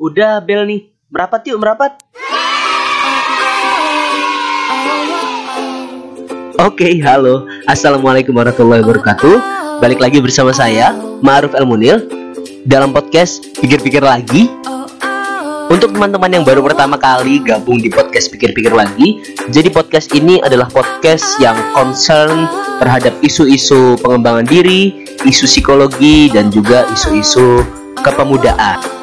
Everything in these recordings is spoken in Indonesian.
Udah bel nih. Merapat yuk, merapat. Oke, halo. Assalamualaikum warahmatullahi wabarakatuh. Balik lagi bersama saya, Ma'ruf El Munil dalam podcast Pikir-pikir lagi. Untuk teman-teman yang baru pertama kali gabung di podcast Pikir-pikir lagi, jadi podcast ini adalah podcast yang concern terhadap isu-isu pengembangan diri, isu psikologi dan juga isu-isu kepemudaan.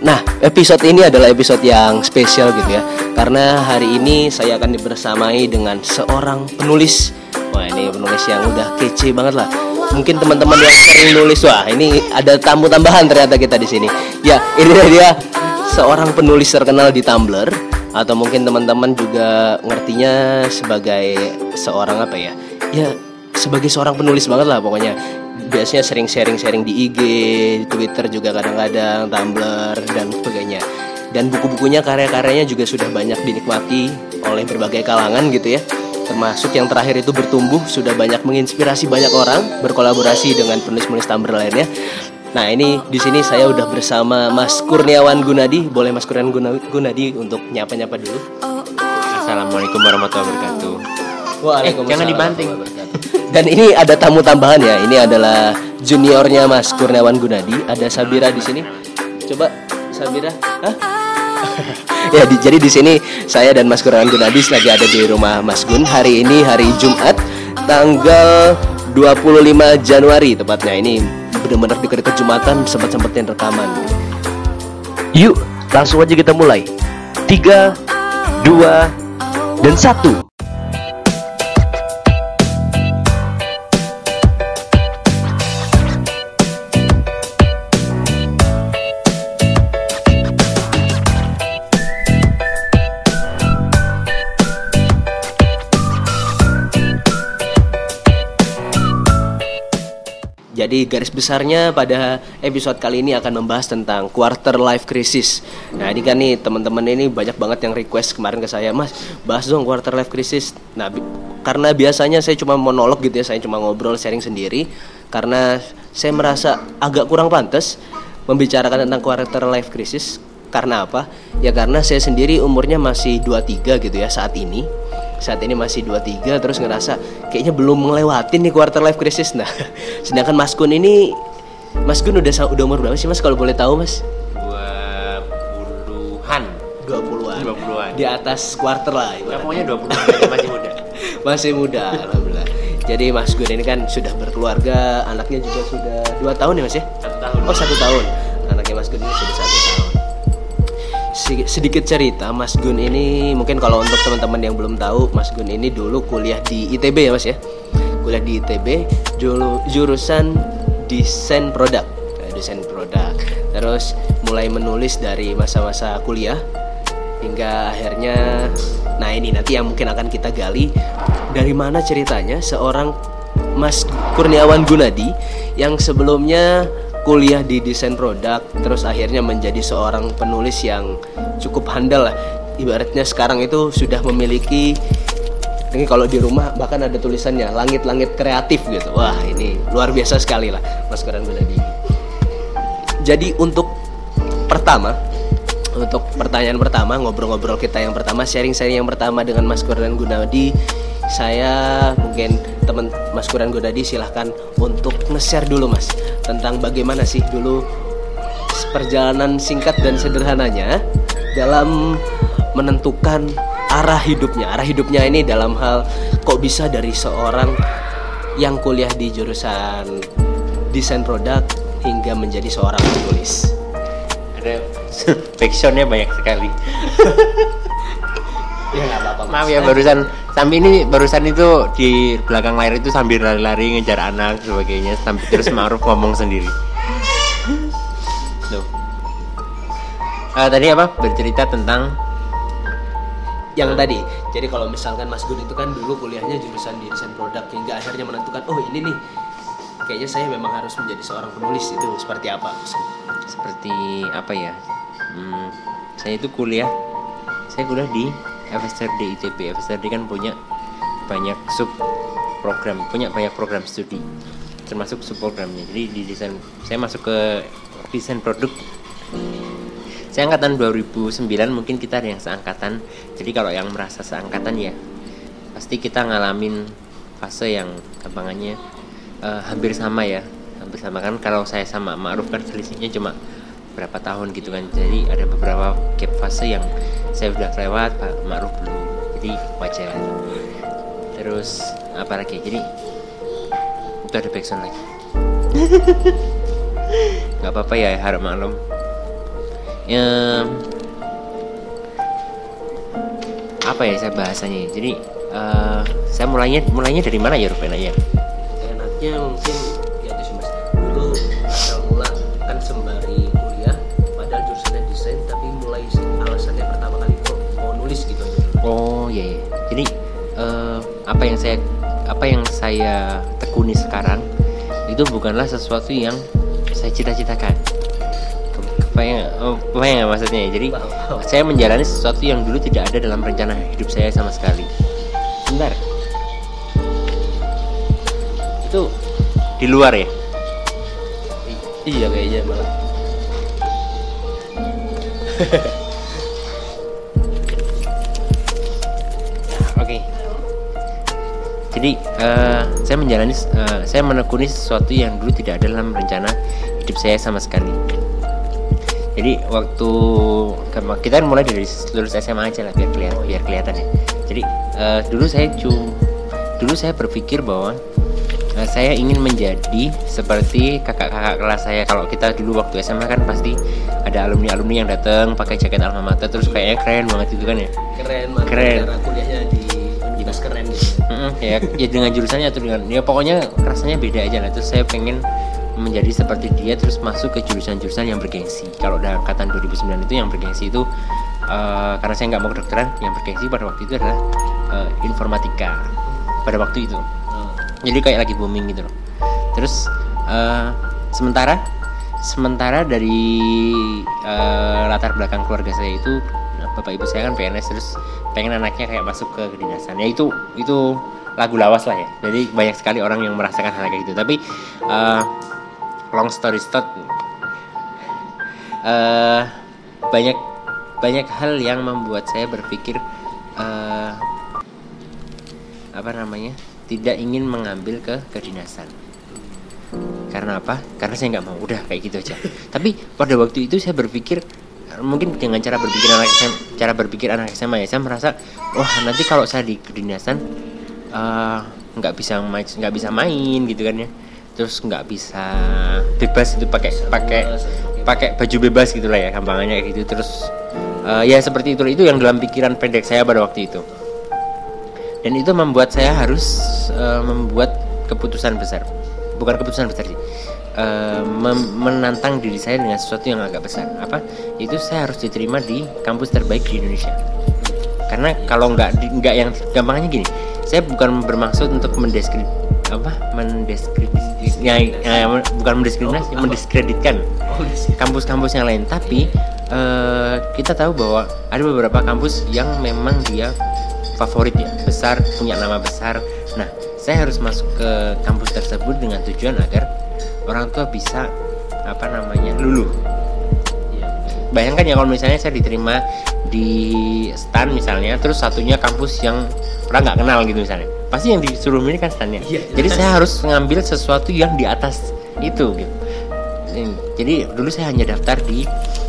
Nah, episode ini adalah episode yang spesial gitu ya. Karena hari ini saya akan dibersamai dengan seorang penulis. Wah, ini penulis yang udah kece banget lah. Mungkin teman-teman yang sering nulis, wah ini ada tamu tambahan ternyata kita di sini. Ya, ini dia seorang penulis terkenal di Tumblr atau mungkin teman-teman juga ngertinya sebagai seorang apa ya? Ya, sebagai seorang penulis banget lah pokoknya biasanya sering sharing-sharing di IG, di Twitter juga kadang-kadang, Tumblr dan sebagainya. Dan buku-bukunya, karya-karyanya juga sudah banyak dinikmati oleh berbagai kalangan gitu ya. Termasuk yang terakhir itu bertumbuh sudah banyak menginspirasi banyak orang berkolaborasi dengan penulis-penulis Tumblr lainnya. Nah ini di sini saya udah bersama Mas Kurniawan Gunadi. Boleh Mas Kurniawan Gunadi untuk nyapa-nyapa dulu. Assalamualaikum warahmatullahi wabarakatuh. Waalaikumsalam. Eh, jangan dibanting. Dan ini ada tamu tambahan ya. Ini adalah juniornya Mas Kurniawan Gunadi. Ada Sabira di sini. Coba Sabira. Hah? ya, di, jadi di sini saya dan Mas Kurniawan Gunadi lagi ada di rumah Mas Gun. Hari ini hari Jumat, tanggal 25 Januari tepatnya. Ini benar-benar dekat-dekat Jumatan sempat-sempetin rekaman. Yuk, langsung aja kita mulai. Tiga, dua, dan satu. Jadi garis besarnya pada episode kali ini akan membahas tentang quarter life crisis. Nah ini kan nih teman-teman ini banyak banget yang request kemarin ke saya, Mas bahas dong quarter life crisis. Nah bi- karena biasanya saya cuma monolog gitu ya, saya cuma ngobrol sharing sendiri. Karena saya merasa agak kurang pantas membicarakan tentang quarter life crisis. Karena apa? Ya karena saya sendiri umurnya masih 23 gitu ya saat ini saat ini masih 23 terus ngerasa kayaknya belum ngelewatin nih quarter life crisis nah sedangkan Mas Kun ini Mas Kun udah udah umur berapa sih Mas kalau boleh tahu Mas Dua puluhan. 20-an 20-an. di atas quarter lah Ya, ibaratnya. pokoknya dua puluhan aja masih muda. masih muda alhamdulillah jadi Mas Gun ini kan sudah berkeluarga anaknya juga sudah dua tahun ya Mas ya Satu tahun. Oh satu tahun Anaknya Mas Gun ini sudah satu Sedikit cerita Mas Gun ini Mungkin kalau untuk teman-teman yang belum tahu Mas Gun ini dulu kuliah di ITB ya Mas ya? Kuliah di ITB Jurusan Desain Produk. Eh, Desain Produk. Terus mulai menulis dari masa-masa kuliah Hingga akhirnya Nah ini nanti yang mungkin akan kita gali Dari mana ceritanya seorang Mas Kurniawan Gunadi yang sebelumnya kuliah di desain produk terus akhirnya menjadi seorang penulis yang cukup handal lah. Ibaratnya sekarang itu sudah memiliki ini kalau di rumah bahkan ada tulisannya langit-langit kreatif gitu. Wah ini luar biasa sekali lah Mas Gunadi jadi untuk pertama untuk pertanyaan pertama ngobrol-ngobrol kita yang pertama sharing-sharing yang pertama dengan Mas Kurniawan Gunadi. Saya mungkin teman Mas Kurniawan Gunadi silahkan untuk nge-share dulu Mas tentang bagaimana sih dulu perjalanan singkat dan sederhananya dalam menentukan arah hidupnya. Arah hidupnya ini dalam hal kok bisa dari seorang yang kuliah di jurusan desain produk hingga menjadi seorang penulis? Ada backsoundnya banyak sekali. ya nggak apa-apa Maaf ya barusan sambil ini barusan itu di belakang layar itu sambil lari-lari ngejar anak sebagainya sampai terus Ma'ruf ngomong sendiri. Tuh. Eh, tadi apa? Bercerita tentang? Yang tadi. Jadi kalau misalkan Mas Gun itu kan dulu kuliahnya jurusan di desain produk hingga akhirnya menentukan oh ini nih. Kayaknya saya memang harus menjadi seorang penulis itu. Seperti apa? Seperti apa ya hmm, saya itu kuliah. Saya kuliah di FSRD ITB FSRD kan punya banyak sub program punya banyak program studi termasuk sub programnya jadi di desain saya masuk ke desain produk. Saya angkatan 2009 mungkin kita ada yang seangkatan. Jadi kalau yang merasa seangkatan ya pasti kita ngalamin fase yang gampangannya uh, hampir sama ya hampir sama. Kan kalau saya sama Ma'ruf kan selisihnya cuma berapa tahun gitu kan. Jadi ada beberapa gap fase yang saya udah lewat Pak Ma'ruf belum. Jadi wajar terus apa lagi? Jadi itu ada backsound lagi. Nggak apa-apa ya harap maklum. Ya apa ya saya bahasanya jadi uh, saya mulainya mulainya dari mana ya Rupen ya enaknya mungkin ya itu mas dulu asal mula kan sembari apa yang saya apa yang saya tekuni sekarang itu bukanlah sesuatu yang saya cita-citakan. Kebayang oh, kebayang nggak maksudnya? Ya? jadi saya menjalani sesuatu yang dulu tidak ada dalam rencana hidup saya sama sekali. Bentar itu di luar ya? I- iya kayaknya malah jadi eh, saya menjalani eh, saya menekuni sesuatu yang dulu tidak ada dalam rencana hidup saya sama sekali. Jadi waktu kita kan mulai dari lulus SMA aja lah biar kelihatan biar kelihatan ya. Jadi eh, dulu saya cu dulu saya berpikir bahwa eh, saya ingin menjadi seperti kakak-kakak kelas saya. Kalau kita dulu waktu SMA kan pasti ada alumni alumni yang datang pakai jaket alma mater terus kayaknya keren banget itu kan ya. Keren banget Keren. kuliahnya di universitas keren gitu. Mm-mm, ya, ya dengan jurusannya atau dengan ya pokoknya rasanya beda aja lah. Terus saya pengen menjadi seperti dia terus masuk ke jurusan-jurusan yang bergengsi. Kalau udah angkatan 2009 itu yang bergengsi itu eh, karena saya nggak mau kedokteran yang bergengsi pada waktu itu adalah eh, informatika. Pada waktu itu. Nah, jadi kayak lagi booming gitu loh. Terus eh, sementara sementara dari eh, latar belakang keluarga saya itu bapak ibu saya kan PNS terus pengen anaknya kayak masuk ke kedinasan. Ya itu itu lagu lawas lah ya. Jadi banyak sekali orang yang merasakan hal kayak gitu. Tapi eh, long story short eh, banyak banyak hal yang membuat saya berpikir eh, apa namanya tidak ingin mengambil ke kedinasan. Karena apa? Karena saya nggak mau. Udah kayak gitu aja. Tapi pada waktu itu saya berpikir mungkin dengan cara berpikir anak SMA, cara berpikir anak SMA ya saya merasa wah nanti kalau saya di kedinasan eh, nggak bisa main nggak bisa main gitu kan ya. Terus nggak bisa bebas itu pakai pakai pakai baju bebas gitulah ya gampangannya gitu. Terus eh, ya seperti itu itu yang dalam pikiran pendek saya pada waktu itu. Dan itu membuat saya harus eh, membuat keputusan besar. Bukan keputusan besar sih Mem- menantang diri saya dengan sesuatu yang agak besar. Apa? Itu saya harus diterima di kampus terbaik di Indonesia. Karena kalau nggak nggak yang gampangnya gini saya bukan bermaksud untuk mendeskrit apa? Mendiskredit ya, ya, bukan mendiskriminasi mendiskreditkan oh, di sini. kampus-kampus yang lain. Tapi eh, kita tahu bahwa ada beberapa kampus yang memang dia favorit ya besar punya nama besar. Nah saya harus masuk ke kampus tersebut dengan tujuan agar orang tua bisa apa namanya? Luluh. Iya. bayangkan ya kalau misalnya saya diterima di stan misalnya terus satunya kampus yang orang nggak kenal gitu misalnya. Pasti yang disuruh milih kan stannya. Iya. jadi saya harus ngambil sesuatu yang di atas itu gitu. Hmm, jadi dulu saya hanya daftar di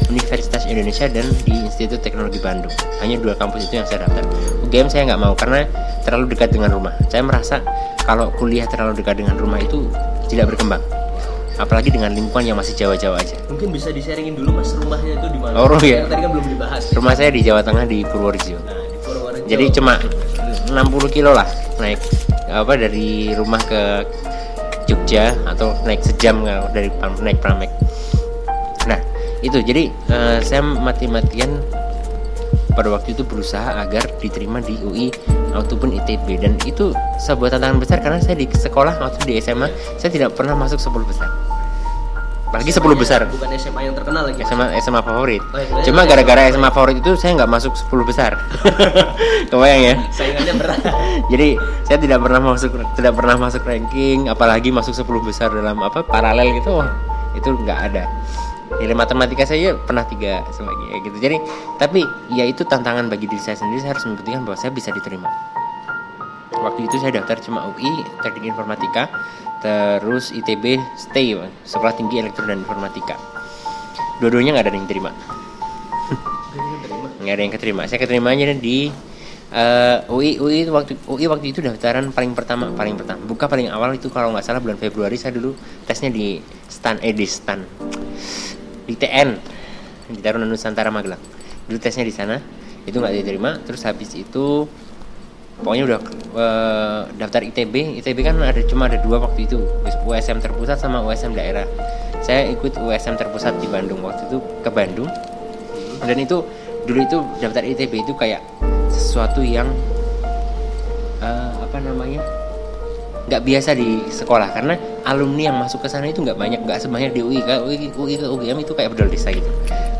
Universitas Indonesia dan di Institut Teknologi Bandung. Hanya dua kampus itu yang saya daftar. UGM saya nggak mau karena terlalu dekat dengan rumah. Saya merasa kalau kuliah terlalu dekat dengan rumah itu tidak berkembang apalagi dengan lingkungan yang masih Jawa-Jawa aja. Mungkin bisa di sharingin dulu mas rumahnya itu di mana? Oh. Yang tadi kan belum dibahas. Rumah saya di Jawa Tengah di Purworejo. Nah di Purworejo. Jadi cuma 60 kilo lah naik apa dari rumah ke Jogja atau naik sejam kalau dari naik Pramek. Nah itu. Jadi eh, saya mati-matian pada waktu itu berusaha agar diterima di UI ataupun ITB dan itu sebuah tantangan besar karena saya di sekolah waktu di SMA saya tidak pernah masuk 10 besar apalagi 10 besar bukan SMA yang terkenal lagi SMA SMA favorit. Oh, iya, Cuma gara-gara SMA favorit itu saya nggak masuk 10 besar. Kebayang ya? saingannya berat Jadi saya tidak pernah masuk tidak pernah masuk ranking, apalagi masuk 10 besar dalam apa paralel gitu. wah, itu nggak ada. Nilai matematika saya pernah tiga sebagai gitu. Jadi tapi ya itu tantangan bagi diri saya sendiri. Saya harus membuktikan bahwa saya bisa diterima. Waktu itu saya daftar cuma UI teknik informatika terus ITB stay sekolah tinggi elektro dan informatika. Dua-duanya nggak ada yang terima. Nggak ada yang keterima. Saya keterimanya di uh, UI UI waktu UI waktu itu daftaran paling pertama paling pertama. Buka paling awal itu kalau nggak salah bulan Februari. Saya dulu tesnya di stan eh stan di TN di Taruna Nusantara Magelang. Dulu tesnya di sana itu nggak diterima. Terus habis itu pokoknya udah uh, daftar ITB ITB kan ada cuma ada dua waktu itu. USM terpusat sama USM daerah. Saya ikut USM terpusat di Bandung. Waktu itu ke Bandung. Dan itu dulu itu daftar ITB itu kayak sesuatu yang uh, apa namanya nggak biasa di sekolah karena alumni yang masuk ke sana itu nggak banyak nggak sebanyak di UI kan UI, UI ke UGM itu kayak bedol desa gitu.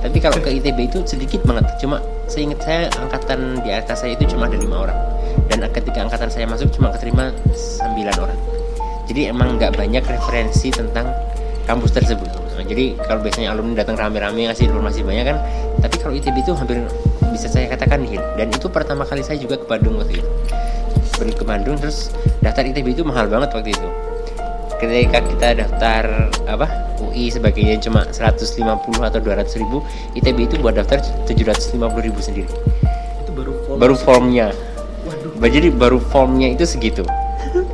Tapi kalau ke ITB itu sedikit banget cuma seingat saya angkatan di atas saya itu cuma ada lima orang. Dan ketika angkatan saya masuk cuma keterima sembilan orang. Jadi emang nggak banyak referensi tentang kampus tersebut. Jadi kalau biasanya alumni datang rame-rame ngasih informasi banyak kan tapi kalau ITB itu hampir bisa saya katakan nihil dan itu pertama kali saya juga ke Bandung waktu itu ke Bandung terus daftar ITB itu mahal banget waktu itu. Ketika kita daftar apa UI sebagainya cuma 150 atau 200 ribu ITB itu buat daftar 750 ribu sendiri. Itu baru form baru formnya. Waduh. jadi baru formnya itu segitu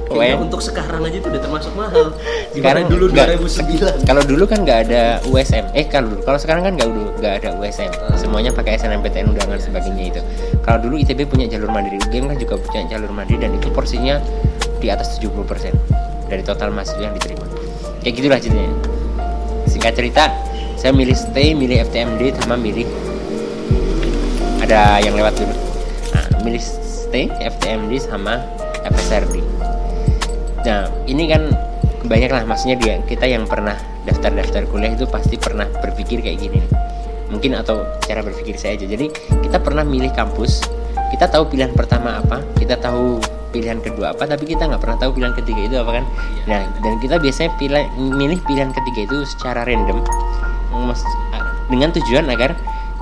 Kayaknya untuk sekarang aja itu udah termasuk mahal. Sekarang dulu enggak, 2009. Kalau dulu kan nggak ada USM. Eh kalau dulu, kalau sekarang kan nggak nggak ada USM. Ah. Semuanya pakai SNMPTN undangan sebagainya itu. Kalau dulu ITB punya jalur mandiri, UGM kan juga punya jalur mandiri dan itu porsinya di atas 70% dari total mahasiswa yang diterima. Kayak gitulah ceritanya. Singkat cerita, saya milih stay, milih FTMD sama milih ada yang lewat dulu. Nah, milih stay, FTMD sama FSRD nah ini kan banyak lah maksudnya dia kita yang pernah daftar-daftar kuliah itu pasti pernah berpikir kayak gini. Mungkin atau cara berpikir saya aja. Jadi kita pernah milih kampus kita tahu pilihan pertama apa kita tahu pilihan kedua apa tapi kita nggak pernah tahu pilihan ketiga itu apa kan. Nah dan kita biasanya pilih milih pilihan ketiga itu secara random dengan tujuan agar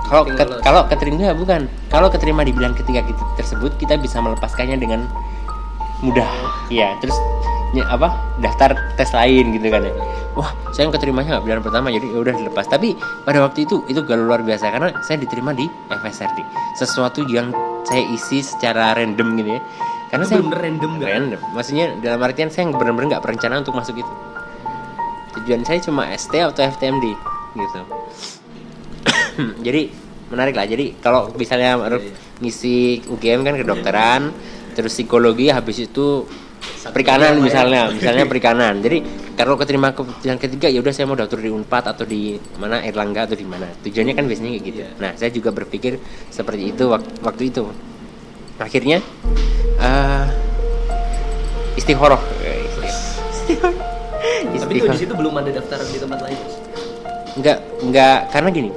kalau ke, kalau keterima bukan. Kalau keterima di pilihan ketiga tersebut kita bisa melepaskannya dengan mudah. Ya terus apa daftar tes lain gitu kan ya. Wah saya yang keterimanya nggak pilihan pertama jadi ya udah dilepas. Tapi pada waktu itu itu gak luar biasa karena saya diterima di FSRD sesuatu yang saya isi secara random gitu ya. Karena itu saya bener random gak? random. Maksudnya dalam artian saya benar-benar nggak berencana untuk masuk itu. Tujuan saya cuma ST atau FTMD gitu. Jadi menarik lah. Jadi kalau misalnya iya, iya. ngisi UGM kan kedokteran terus psikologi habis itu perikanan misalnya misalnya perikanan. Jadi kalau keterima ke yang ketiga ya udah saya mau daftar di Unpad atau di mana Erlangga atau di mana. Tujuannya kan biasanya kayak gitu. Nah saya juga berpikir seperti itu waktu, waktu itu. Akhirnya uh, istihoroh tapi itu di situ belum ada daftar di tempat lain? Enggak enggak karena gini.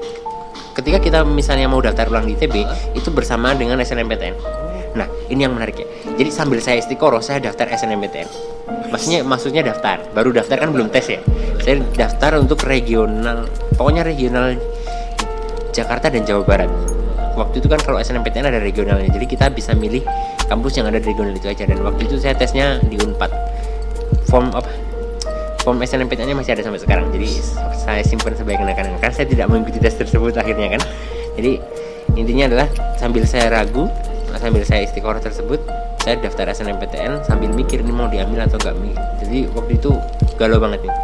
Ketika kita misalnya mau daftar ulang di ITB uh. itu bersama dengan SNMPTN Nah, ini yang menarik ya. Jadi sambil saya istiqoroh, saya daftar SNMPTN. Maksudnya maksudnya daftar, baru daftar kan belum tes ya. Saya daftar untuk regional, pokoknya regional Jakarta dan Jawa Barat. Waktu itu kan kalau SNMPTN ada regionalnya, jadi kita bisa milih kampus yang ada di regional itu aja. Dan waktu itu saya tesnya di Unpad. Form apa? Form SNMPTN-nya masih ada sampai sekarang. Jadi saya simpan sebagai kenangan. Kan saya tidak mengikuti tes tersebut akhirnya kan. Jadi intinya adalah sambil saya ragu sambil saya istiqoroh tersebut saya daftar SNMPTN sambil mikir ini mau diambil atau enggak jadi waktu itu galau banget nih.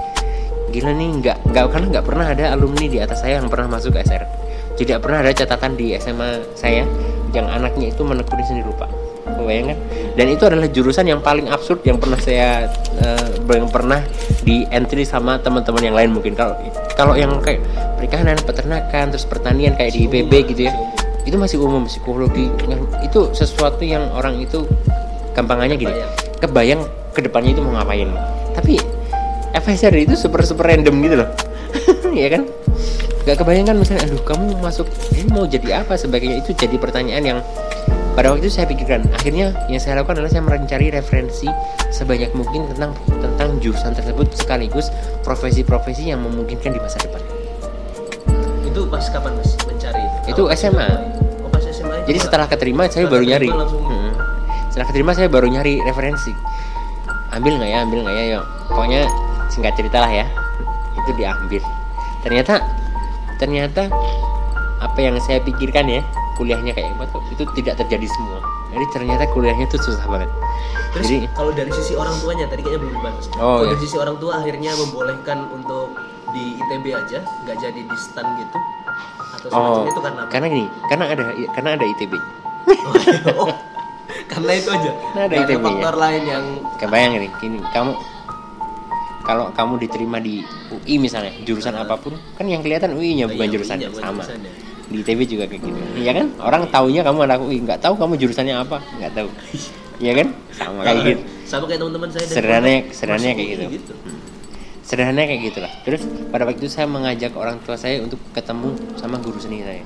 Gila nih nggak nggak karena nggak pernah ada alumni di atas saya yang pernah masuk SR tidak pernah ada catatan di SMA saya yang anaknya itu menekuni seni rupa bayangkan dan itu adalah jurusan yang paling absurd yang pernah saya uh, yang pernah di entry sama teman-teman yang lain mungkin. Kalau kalau yang kayak perikanan peternakan terus pertanian kayak di IPB gitu ya itu masih umum psikologi. Itu sesuatu yang orang itu gampangannya gini. Kebayang ke depannya itu mau ngapain. Tapi FSR itu super super random gitu loh. Ya kan? Gak kebayang kan misalnya aduh kamu masuk ini mau jadi apa? Sebagainya. Itu jadi pertanyaan yang pada waktu itu saya pikirkan. Akhirnya yang saya lakukan adalah saya mencari referensi sebanyak mungkin tentang tentang jurusan tersebut sekaligus profesi-profesi yang memungkinkan di masa depan. Itu pas kapan mas mencari? Itu Itu SMA. Jadi setelah keterima saya Setelah baru nyari. Hmm. setelah keterima saya baru nyari referensi. Ambil nggak ya? Ambil nggak ya? Yuk. Pokoknya singkat cerita lah ya. Itu diambil. Ternyata ternyata apa yang saya pikirkan ya kuliahnya kayak apa tuh itu tidak terjadi semua. Jadi ternyata kuliahnya tuh susah banget. Terus jadi kalau dari sisi orang tuanya tadi kayaknya belum dibahas. Oh, kalau iya. dari sisi orang tua akhirnya membolehkan untuk di ITB aja, nggak jadi di stan gitu atau oh itu karena apa? karena gini karena ada karena ada itb Oh, karena itu aja. Karena ada ITB -nya. faktor lain yang kebayang gini gini kamu kalau kamu diterima di UI misalnya jurusan apa pun kan yang kelihatan UI-nya bukan Iya, jurusannya iya, bukan sama jurusannya. di ITB juga kayak gitu iya kan orang taunya kamu anak UI nggak tahu kamu jurusannya apa nggak tahu iya kan sama kayak gitu sama kayak teman-teman saya Sederhananya- sederhananya kayak UI gitu. gitu. Sederhananya kayak gitulah. Terus pada waktu itu saya mengajak orang tua saya untuk ketemu sama guru seni saya.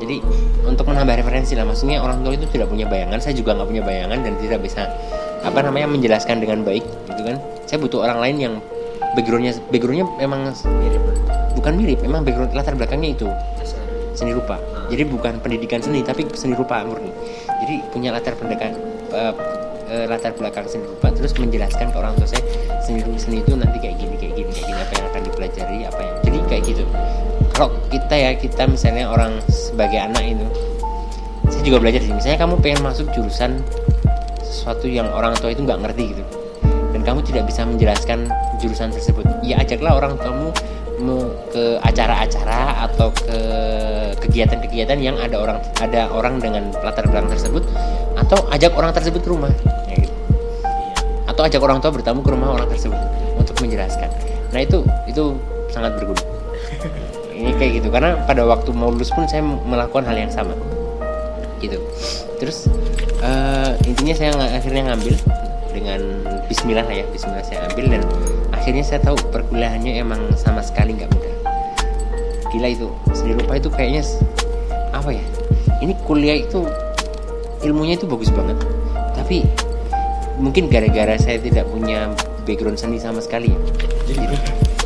Jadi untuk menambah referensi lah. Maksudnya orang tua itu tidak punya bayangan saya juga nggak punya bayangan dan tidak bisa apa namanya menjelaskan dengan baik gitu kan. Saya butuh orang lain yang backgroundnya backgroundnya memang Mirip. Bukan mirip memang background latar belakangnya itu. Seni rupa. Jadi bukan pendidikan seni tapi seni rupa murni. Jadi punya latar pendidikan eh, eh, latar belakang seni rupa terus menjelaskan ke orang tua saya seni seni itu nanti kayak gini kayak gini kayak gini apa yang akan dipelajari apa yang jadi kayak gitu kalau kita ya kita misalnya orang sebagai anak itu saya juga belajar sih misalnya kamu pengen masuk jurusan sesuatu yang orang tua itu nggak ngerti gitu dan kamu tidak bisa menjelaskan jurusan tersebut ya ajaklah orang kamu ke acara-acara atau ke kegiatan-kegiatan yang ada orang ada orang dengan latar belakang tersebut atau ajak orang tersebut ke rumah. Atau ajak orang tua bertamu ke rumah orang tersebut untuk menjelaskan. Nah itu itu sangat berguna. Ini kayak gitu karena pada waktu mau lulus pun saya melakukan hal yang sama. Gitu. Terus eh, intinya saya akhirnya ngambil dengan Bismillah lah ya Bismillah saya ambil dan akhirnya saya tahu perkuliahannya emang sama sekali nggak mudah. Gila itu seni rupa itu kayaknya apa ya ini kuliah itu ilmunya itu bagus banget tapi mungkin gara-gara saya tidak punya background seni sama sekali. Ya jadi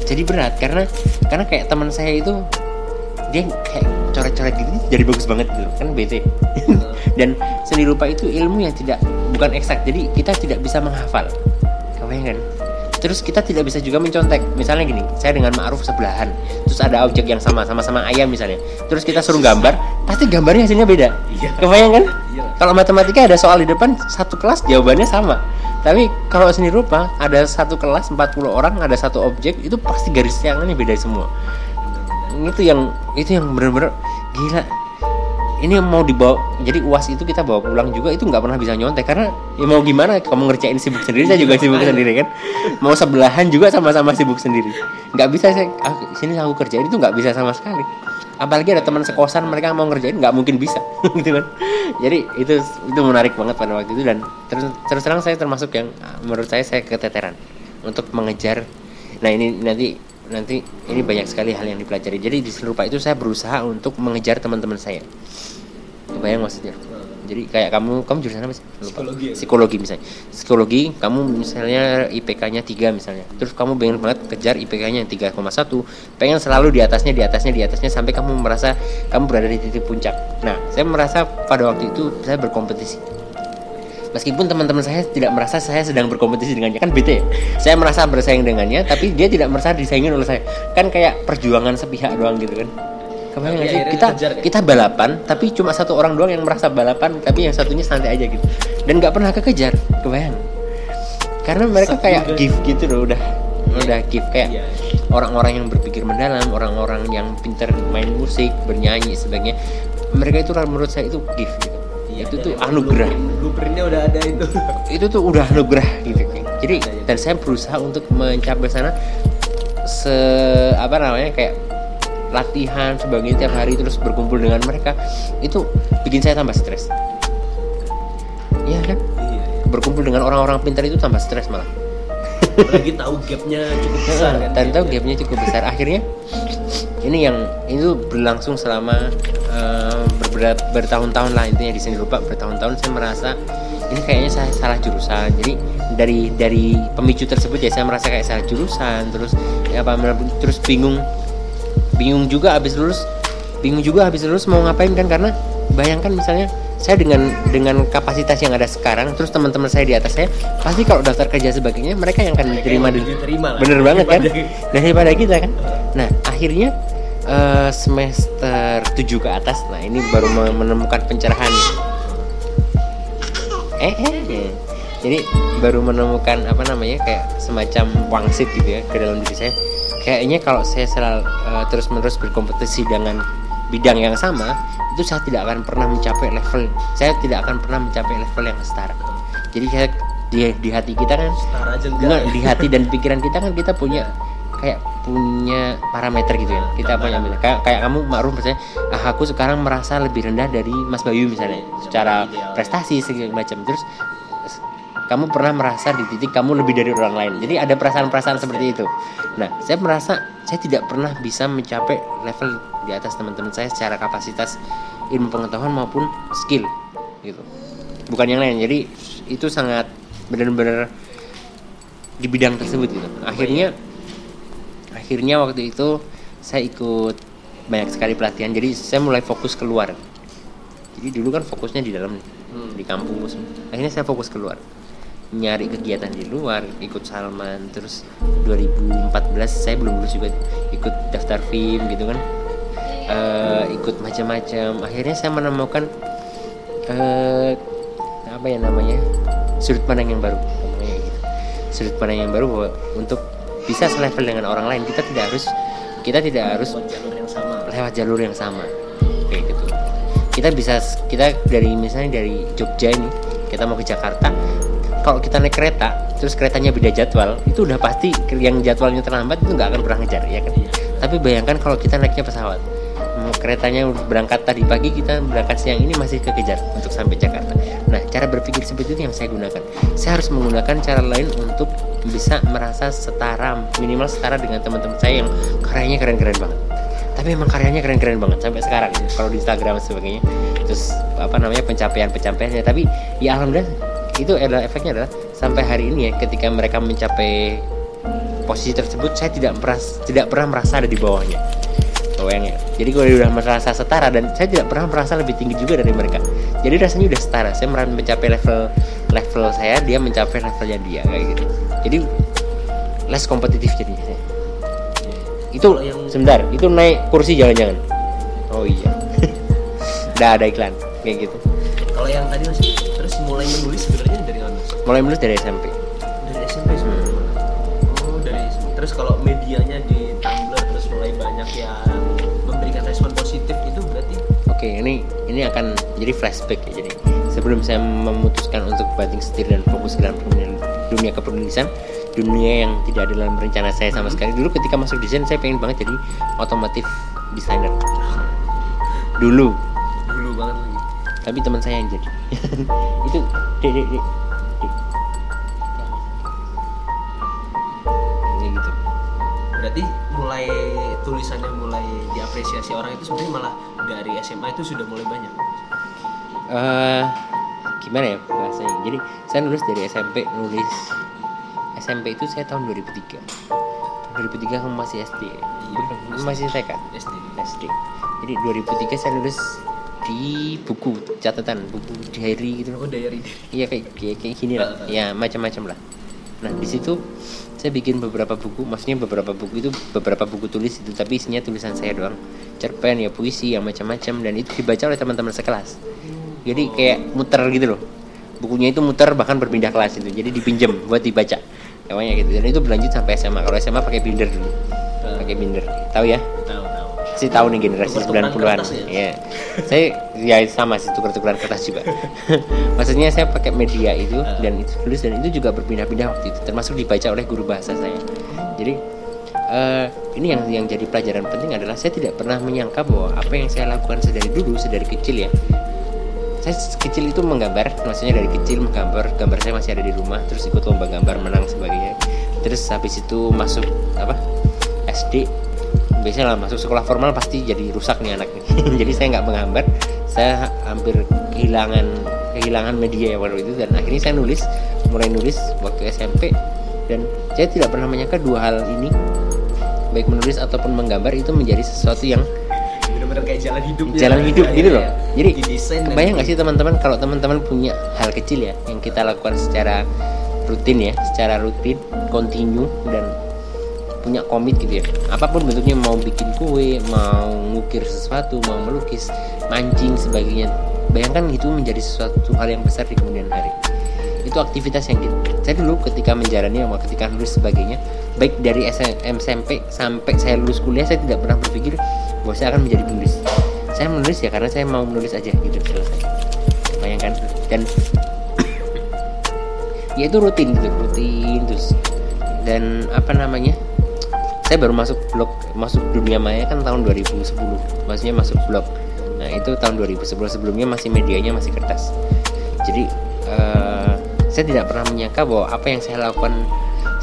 jadi berat karena karena kayak teman saya itu dia kayak coret-coret gitu jadi bagus banget gitu kan bete. Dan seni rupa itu ilmu yang tidak bukan eksak jadi kita tidak bisa menghafal. Kebayang kan terus kita tidak bisa juga mencontek. Misalnya gini saya dengan Ma'ruf sebelahan terus ada objek yang sama sama-sama ayam misalnya. Terus kita suruh gambar pasti gambarnya hasilnya beda. Iya. kebayang kan? Iya. kalau matematika ada soal di depan satu kelas jawabannya sama. Tapi kalau seni rupa ada satu kelas 40 orang ada satu objek itu pasti garis tangannya beda semua. Itu yang itu yang bener-bener gila ini mau dibawa jadi uas itu kita bawa pulang juga itu nggak pernah bisa nyontek. Karena ya mau gimana kamu ngerjain sibuk sendiri saya juga sibuk sendiri kan? Mau sebelahan juga sama-sama sibuk sendiri. Nggak bisa saya ah, sini aku kerjain itu nggak bisa sama sekali. Apalagi ada teman sekosan mereka mau ngerjain nggak mungkin bisa gitu kan? Jadi itu itu menarik banget pada waktu itu dan terus terus terang saya termasuk yang ah, menurut saya saya keteteran untuk mengejar. Nah ini nanti nanti ini banyak sekali hal yang dipelajari. Jadi di seluruh itu saya berusaha untuk mengejar teman-teman saya. Kebayang maksudnya? Jadi kayak kamu kamu jurusan apa sih? Lupa. Psikologi. Ya? psikologi misalnya. Psikologi kamu misalnya IPK-nya 3 misalnya. Terus kamu pengen banget kejar IPK-nya yang 3,1 pengen selalu di atasnya di atasnya di atasnya sampai kamu merasa kamu berada di titik puncak. Nah saya merasa pada waktu itu saya berkompetisi Meskipun teman-teman saya tidak merasa saya sedang berkompetisi dengannya kan beda ya. Saya merasa bersaing dengannya, tapi dia tidak merasa disaingin oleh saya. Kan kayak perjuangan sepihak doang gitu kan. Kebayang sih? Kita kejar, kan? kita balapan, tapi cuma satu orang doang yang merasa balapan, tapi yang satunya santai aja gitu. Dan nggak pernah kekejar, kebayang? Karena mereka Satu kayak gift gitu loh, udah udah gift kayak Iya. orang-orang yang berpikir mendalam, orang-orang yang pintar main musik, bernyanyi sebagainya. Mereka itu menurut saya itu gift gitu. Iya, itu tuh anugerah blueprint- Blueprintnya udah ada itu. itu tuh udah anugerah gitu kan. Jadi Iya, iya. dan saya berusaha untuk mencapai sana se apa namanya kayak latihan sebagainya tiap hari terus berkumpul dengan mereka itu bikin saya tambah stres. Iya kan? Iya. Berkumpul dengan orang-orang pintar itu tambah stres malah. Apalagi tahu gapnya cukup besar kan. dan tahu gapnya cukup besar. Akhirnya ini yang itu berlangsung selama eh, ber- bertahun-tahun lah intinya di sini. Lupa bertahun-tahun saya merasa ini kayaknya saya salah jurusan. Jadi dari dari pemicu tersebut ya saya merasa kayak salah jurusan. Terus ya apa terus bingung bingung juga habis lulus bingung juga habis lulus mau ngapain kan? Karena bayangkan misalnya saya dengan dengan kapasitas yang ada sekarang terus teman-teman saya di atas saya pasti kalau daftar kerja sebagainya mereka yang akan diterima dulu diterima lah. bener banget kan Daripada- daripada kita kan nah akhirnya eh, semester 7 ke atas nah ini baru me- menemukan pencerahan nih. eh eh eh. jadi baru menemukan apa namanya kayak semacam wangsit gitu ya ke dalam diri saya kayaknya kalau saya selalu terus menerus berkompetisi dengan bidang yang sama itu saya tidak akan pernah mencapai level saya tidak akan pernah mencapai level yang setara jadi saya di, di hati kita kan enggak. Di hati dan pikiran kita kan kita punya kayak punya parameter gitu ya kita punya kayak kayak kamu makruh misalnya ah, aku sekarang merasa lebih rendah dari Mas Bayu misalnya secara ideal. prestasi segala macam terus kamu pernah merasa di titik kamu lebih dari orang lain. Jadi ada perasaan-perasaan seperti itu. Nah saya merasa saya tidak pernah bisa mencapai level di atas teman-teman saya secara kapasitas ilmu pengetahuan maupun skill gitu. Bukan yang lain. Jadi itu sangat benar-benar di bidang tersebut gitu. Akhirnya akhirnya waktu itu saya ikut banyak sekali pelatihan. Jadi saya mulai fokus keluar. Jadi dulu kan fokusnya di dalam Hmm. di kampus. Akhirnya saya fokus keluar nyari kegiatan di luar ikut Salman terus 2014 saya belum lulus juga ikut daftar film gitu kan. Eh, ikut macam-macam. Akhirnya saya menemukan eh apa ya namanya sudut pandang yang baru. Namanya gitu. Sudut pandang yang baru bahwa untuk bisa selevel dengan orang lain kita tidak harus kita tidak harus Buat jalur yang sama. lewat jalur yang sama. Kayak gitu. Kita bisa kita dari misalnya dari Jogja ini kita mau ke Jakarta kalau kita naik kereta terus keretanya beda jadwal itu udah pasti yang jadwalnya terlambat itu nggak akan pernah ngejar ya kan? Tapi bayangkan kalau kita naiknya pesawat keretanya berangkat tadi pagi kita berangkat siang ini masih kekejar untuk sampai Jakarta. Nah cara berpikir seperti itu yang saya gunakan. Saya harus menggunakan cara lain untuk bisa merasa setara minimal setara dengan teman-teman saya yang karyanya keren-keren banget. Tapi emang karyanya keren-keren banget sampai sekarang kalau di Instagram dan sebagainya. Terus apa namanya pencapaian-pencapaiannya. Tapi ya alhamdulillah itu adalah efeknya adalah sampai hari ini ya ketika mereka mencapai posisi tersebut saya tidak meras, tidak pernah merasa ada di bawahnya. Bayangnya jadi gue udah merasa setara dan saya tidak pernah merasa lebih tinggi juga dari mereka. Jadi rasanya udah setara saya merasa mencapai level level saya dia mencapai levelnya dia kayak gitu. Jadi less kompetitif jadinya itu yang- sebentar itu naik kursi jangan-jangan. Oh iya. Udah ada iklan kayak gitu. Kalau yang tadi mas, terus mulai menulis sebenarnya? Mulai menulis dari SMP Dari SMP sebenarnya. Oh dari terus kalau medianya di Tumblr terus mulai banyak yang memberikan respon positif itu berarti? Oke ini ini akan jadi flashback ya jadi sebelum saya memutuskan untuk banting setir dan fokus ke dalam dunia, dunia kepenulisan dunia yang tidak ada dalam rencana saya sama sekali. Dulu ketika masuk desain saya pengen banget jadi otomotif designer dulu. Dulu banget lagi. tapi teman saya yang jadi. Itu dek dek dek mulai tulisannya mulai diapresiasi orang itu sebenarnya malah dari SMA itu sudah mulai banyak. eh gimana ya bahasanya jadi saya nulis dari SMP nulis SMP itu saya tahun 2003 tahun 2003 kamu masih SD ya? Iya, masih TK SD. SD jadi 2003 saya nulis di buku catatan buku diary gitu Oh diary. Iya kayak kayak, kayak gini lah. Ya macam-macam lah. Nah di situ saya bikin beberapa buku, maksudnya beberapa buku itu beberapa buku tulis itu, tapi isinya tulisan saya doang. Cerpen ya puisi yang macam-macam dan itu dibaca oleh teman-teman sekelas. Jadi kayak muter gitu loh. Bukunya itu muter bahkan berpindah kelas itu. Jadi dipinjam buat dibaca. Kayak gitu. Dan itu berlanjut sampai SMA. Kalau SMA pakai binder dulu. Pakai binder. Tahu ya? Tahu. Sih tahu nih generasi Tuker-tukeran 90-an. kertas ya? Iya. saya ya sama sih tuker-tukeran kertas juga. Maksudnya saya pakai media itu Ah. dan itu tulis dan itu juga berpindah-pindah waktu itu termasuk dibaca oleh guru bahasa saya. Jadi eh, ini yang yang jadi pelajaran penting adalah saya tidak pernah menyangka bahwa apa yang saya lakukan sedari dulu sedari kecil ya saya kecil itu menggambar maksudnya dari kecil menggambar gambar saya masih ada di rumah terus ikut lomba gambar menang sebagainya terus habis itu masuk apa SD biasanya lah masuk sekolah formal pasti jadi rusak nih anaknya jadi saya nggak menggambar saya hampir kehilangan kehilangan media ya waktu itu dan akhirnya saya nulis mulai nulis waktu SMP dan saya tidak pernah menyangka dua hal ini baik menulis ataupun menggambar itu menjadi sesuatu yang bener-bener kayak jalan hidup ya. jalan hidup Iya, gitu iya, loh. iya. Jadi kebayang nggak sih teman-teman kalau teman-teman punya hal kecil ya yang kita lakukan secara rutin ya, secara rutin, kontinu dan punya komit gitu ya. Apa pun bentuknya mau bikin kue, mau ngukir sesuatu, mau melukis, mancing sebagainya. Bayangkan itu menjadi sesuatu hal yang besar di kemudian hari. Itu aktivitas yang kita, saya dulu ketika menjalani sama ketika lulus sebagainya, baik dari SM, SMP sampai saya lulus kuliah saya tidak pernah berpikir bahwa saya akan menjadi penulis. Saya menulis ya karena saya mau menulis aja gitu selesai. Bayangkan dan ya itu rutin gitu rutin terus dan apa namanya saya baru masuk blog masuk dunia maya kan tahun 2010 maksudnya masuk blog. Nah itu tahun 2010 sebelumnya masih medianya masih kertas. Jadi eh, saya tidak pernah menyangka bahwa apa yang saya lakukan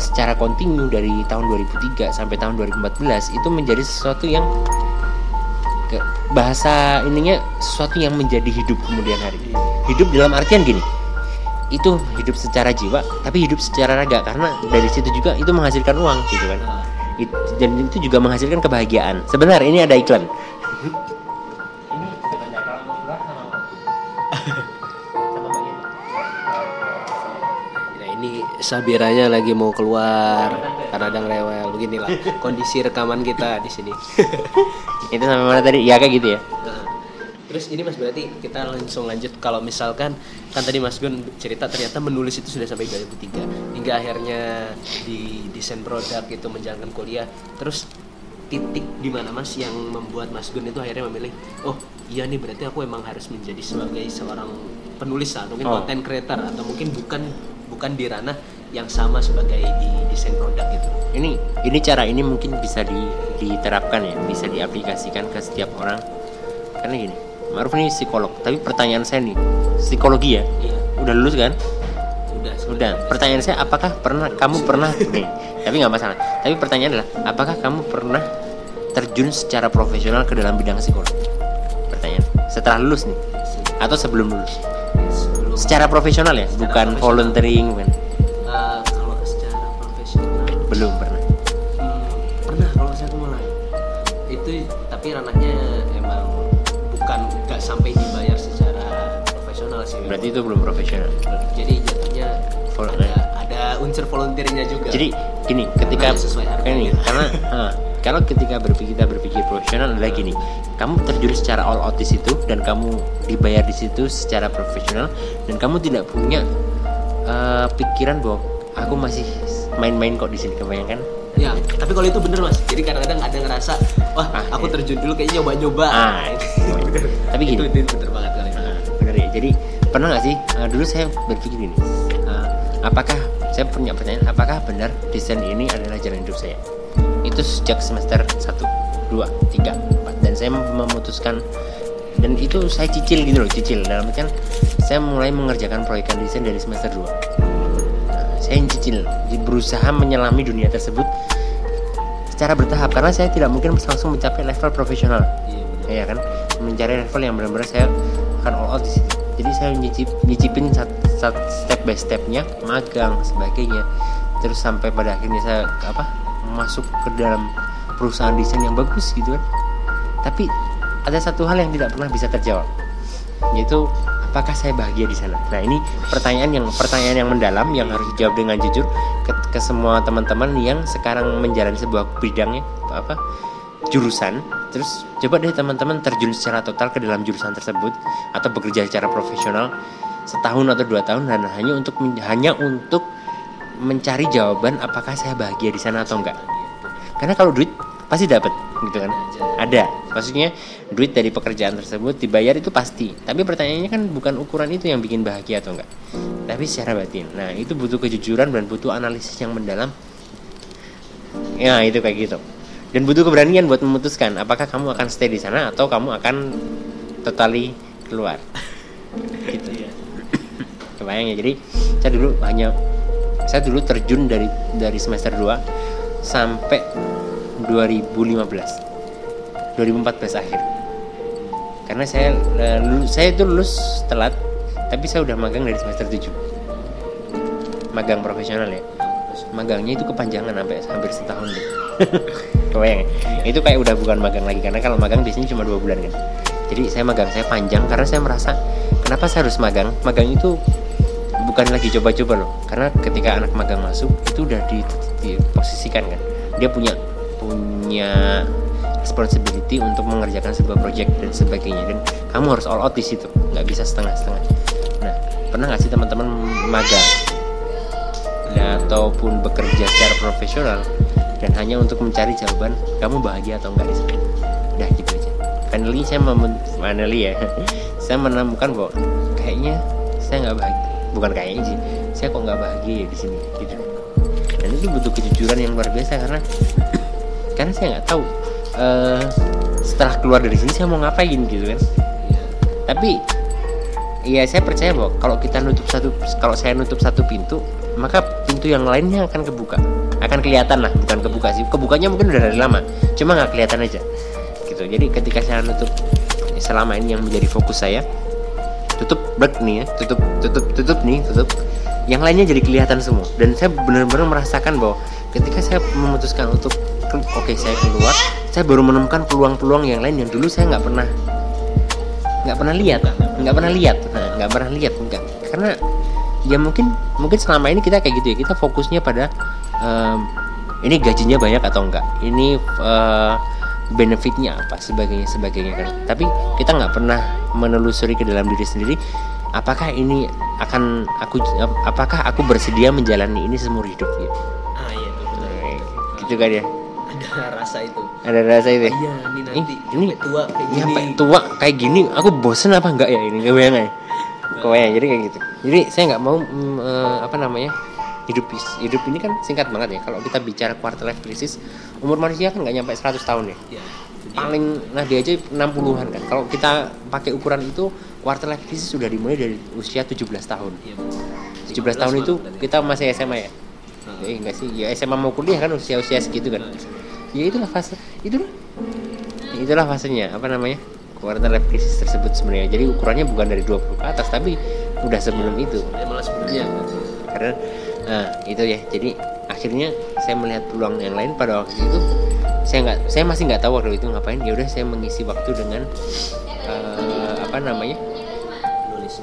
secara kontinu dari tahun 2003 sampai tahun 2014 itu menjadi sesuatu yang ke bahasa ininya sesuatu yang menjadi hidup kemudian hari. Hidup dalam artian gini itu hidup secara jiwa tapi hidup secara raga. Karena dari situ juga itu menghasilkan uang gitu kan It- dan itu juga menghasilkan kebahagiaan. Sebentar ini ada iklan. Ini Nah ini Sabiranya lagi mau keluar. Karena ada rewel. Beginilah kondisi rekaman kita di sini. itu sampai mana tadi? Ya kayak gitu ya. Nah, terus ini Mas berarti kita langsung lanjut. Kalau misalkan kan tadi Mas Gun cerita ternyata menulis itu sudah sampai 2003 hingga akhirnya di desain produk itu menjalankan kuliah. Terus titik di mana Mas yang membuat Mas Gun itu akhirnya memilih oh iya nih berarti aku emang harus menjadi sebagai seorang penulis atau mungkin Oh. content creator atau mungkin bukan bukan di ranah yang sama sebagai di desain produk gitu. ini ini cara ini mungkin bisa di, diterapkan ya bisa diaplikasikan ke setiap orang karena gini Maruf ini psikolog tapi pertanyaan saya nih psikologi ya Iya, udah lulus kan udah. udah. Pertanyaan saya apakah pernah kamu pernah nih tapi nggak masalah. Tapi pertanyaan adalah apakah kamu pernah terjun secara profesional ke dalam bidang psikologi? Pertanyaan. Setelah lulus nih atau sebelum lulus? Sebelum. Secara profesional ya Secara bukan profesional. volunteering bukan? Kalau secara profesional. Belum pernah. Hmm, pernah kalau saya mulai. Itu tapi ranahnya emang bukan nggak sampai secara sih berarti itu belum profesional. Jadi jatuhnya Vol- ada ada unsur volunteernya juga. Jadi gini, ketika Makanya sesuai harga ini karena ah, kalau ketika berpikir kita berpikir profesional adalah gini, kamu terjun secara all out di situ dan kamu dibayar di situ secara profesional dan kamu tidak punya eh, pikiran bahwa aku masih main-main kok di sini kebayangkan? ya tapi kalau itu bener mas. Jadi kadang-kadang ada ngerasa wah Ah, aku iya. terjun dulu kayaknya nyoba-nyoba. Ah, Tapi itu, gini, itu bener banget kali. Ah, bener ya. Jadi pernah nggak sih? Ah, dulu saya berpikir gini, ah, apakah saya punya pertanyaan, apakah benar desain ini adalah jalan hidup saya? Itu sejak semester 1, 2, 3, 4 dan saya memutuskan dan itu saya cicil gitu loh, cicil. Dalam artian saya mulai mengerjakan proyekan desain dari semester 2 Nah, saya yang cicil, berusaha menyelami dunia tersebut secara bertahap. Karena saya tidak mungkin langsung mencapai level profesional. Iya ya kan? Mencari level yang benar-benar saya akan all out di situ jadi saya nyicip nyicipin sat, sat- step by stepnya magang sebagainya. Terus sampai pada akhirnya saya apa masuk ke dalam perusahaan desain yang bagus gitu kan. Tapi ada satu hal yang tidak pernah bisa terjawab yaitu apakah saya bahagia di sana? Nah ini pertanyaan yang pertanyaan yang mendalam yang harus dijawab dengan jujur ke, ke semua teman-teman yang sekarang menjalani sebuah bidangnya apa jurusan. Terus coba deh teman-teman terjun secara total ke dalam jurusan tersebut atau bekerja secara profesional setahun atau dua tahun dan hanya untuk hanya untuk mencari jawaban apakah saya bahagia di sana atau enggak. Karena kalau duit pasti dapat gitu kan? Ada. Maksudnya duit dari pekerjaan tersebut dibayar itu pasti. Tapi pertanyaannya kan bukan ukuran itu yang bikin bahagia atau enggak. Tapi secara batin. Nah itu butuh kejujuran dan butuh analisis yang mendalam. Ya itu kayak gitu dan butuh keberanian buat memutuskan apakah kamu akan stay di sana atau kamu akan totally keluar. Gitu. Iya. kebayang ya? Jadi saya dulu hanya saya dulu terjun dari dari semester 2 sampai 2015 2014 akhir. Karena saya eh, lulus, saya itu lulus telat tapi saya udah magang dari semester 7 magang profesional ya magangnya itu kepanjangan sampai hampir setahun deh. Kebayang ya? itu kayak udah bukan magang lagi karena kalau magang biasanya cuma dua bulan kan. Jadi saya magang saya panjang karena saya merasa kenapa saya harus magang? Magang itu bukan lagi coba-coba loh. Karena ketika anak magang masuk itu udah di, diposisikan kan. Dia punya punya responsibility untuk mengerjakan sebuah project dan sebagainya. Dan kamu harus all out di situ nggak bisa setengah-setengah. Nah pernah nggak sih teman-teman magang ataupun bekerja secara profesional dan hanya untuk mencari jawaban kamu bahagia atau enggak di sini? Udah gitu aja. Finally saya finally ya. Saya menemukan bahwa kayaknya saya nggak bahagia. Bukan kayaknya sih saya kok nggak bahagia ya di sini gitu. Dan itu butuh kejujuran yang luar biasa karena karena saya nggak tahu eh, setelah keluar dari sini saya mau ngapain gitu kan. Tapi ya saya percaya bahwa kalau kita nutup satu kalau saya nutup satu pintu maka pintu yang lainnya akan kebuka. Akan kelihatan lah bukan kebuka sih. Kebukanya mungkin udah dari lama cuma nggak kelihatan aja. Gitu. Jadi ketika saya nutup selama ini yang menjadi fokus saya tutup break nih ya tutup tutup tutup nih tutup. Yang lainnya jadi kelihatan semua. Dan saya benar-benar merasakan bahwa ketika saya memutuskan untuk oke saya keluar saya baru menemukan peluang-peluang yang lain yang dulu saya nggak pernah nggak pernah lihat nggak pernah lihat. Nah, nggak pernah lihat enggak. Karena ya mungkin mungkin selama ini kita kayak gitu ya. Kita fokusnya pada em, ini gajinya banyak atau enggak? Ini eh, benefitnya apa sebagainya sebagainya kan? Tapi kita nggak pernah menelusuri ke dalam diri sendiri apakah ini akan aku apakah aku bersedia menjalani ini seumur hidup gitu? Ah iya tuh benar. gitu kan ya? Ada rasa itu. Ada rasa itu ya? iya ini nanti ini sampai tua kayak Ini gini. sampai tua kayak gini aku bosen apa enggak ya ini? Kebayang ya kebayang jadi kayak gitu. Jadi saya nggak mau mm, eh, apa namanya hidup hidup ini kan singkat banget ya. Kalau kita bicara quarter life crisis umur manusia kan nggak nyampe 100 tahun ya. Iya, paling nah dia aja 60-an kan. Kalau kita pakai ukuran itu quarter life crisis sudah dimulai dari usia 17 tahun. Iya, 17 tahun itu kita masih SMA ya. Eh enggak sih. Ya SMA mau kuliah kan usia-usia segitu kan? Ya itulah fase itulah. Itulah fasenya apa namanya life crisis tersebut sebenarnya. Jadi ukurannya bukan dari 20 ke atas tapi udah sebelum itu. Malah sebenarnya karena nah, itu ya. Jadi akhirnya saya melihat peluang yang lain pada waktu itu saya nggak saya masih nggak tahu waktu itu ngapain. Ya udah saya mengisi waktu dengan eh, apa namanya? Nulis.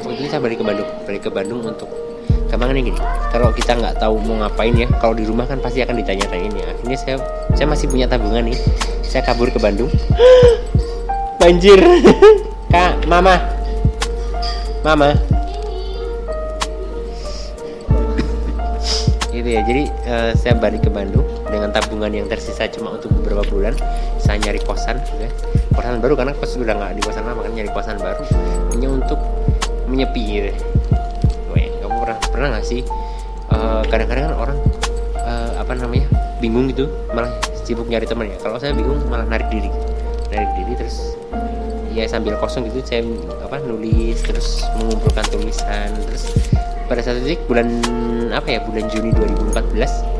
Waktu itu saya balik ke Bandung balik ke Bandung untuk gampangannya gini. Kalau kita nggak tahu mau ngapain ya kalau di rumah kan pasti akan ditanya-tanyain ya. Akhirnya saya saya masih punya tabungan nih. Saya kabur ke Bandung banjir. Kak mama. Mama. Gitu ya jadi eh, saya balik ke Bandung dengan tabungan yang tersisa cuma untuk beberapa bulan. Saya nyari kosan ya. kosan baru karena kos sudah nggak di kosan lama kan nyari kosan baru. Hanya untuk menyepi gitu. Weh, kamu pernah pernah nggak sih eh, kadang-kadang kan orang eh, apa namanya bingung gitu malah sibuk nyari teman ya. Kalau saya bingung malah narik diri narik diri terus ya sambil kosong gitu saya apa nulis terus mengumpulkan tulisan. Terus pada satu titik bulan apa ya bulan Juni 2014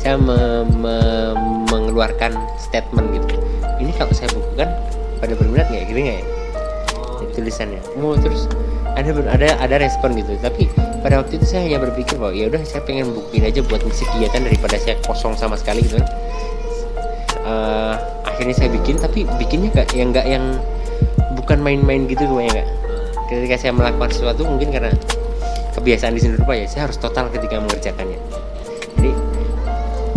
saya me- me- mengeluarkan statement gitu. Ini kalau saya bukukan pada berminat nggak gini nggak ya? Tulisannya. Oh terus ada ada ada respon gitu. Tapi pada waktu itu saya hanya berpikir bahwa ya udah saya pengen bukuin aja buat ngisi kegiatan daripada saya kosong sama sekali gitu kan. Eh, akhirnya saya bikin tapi bikinnya gak yang nggak yang bukan main-main gitu kayaknya nggak. Ketika saya melakukan sesuatu mungkin karena kebiasaan di sini rupa ya saya harus total ketika mengerjakannya. Jadi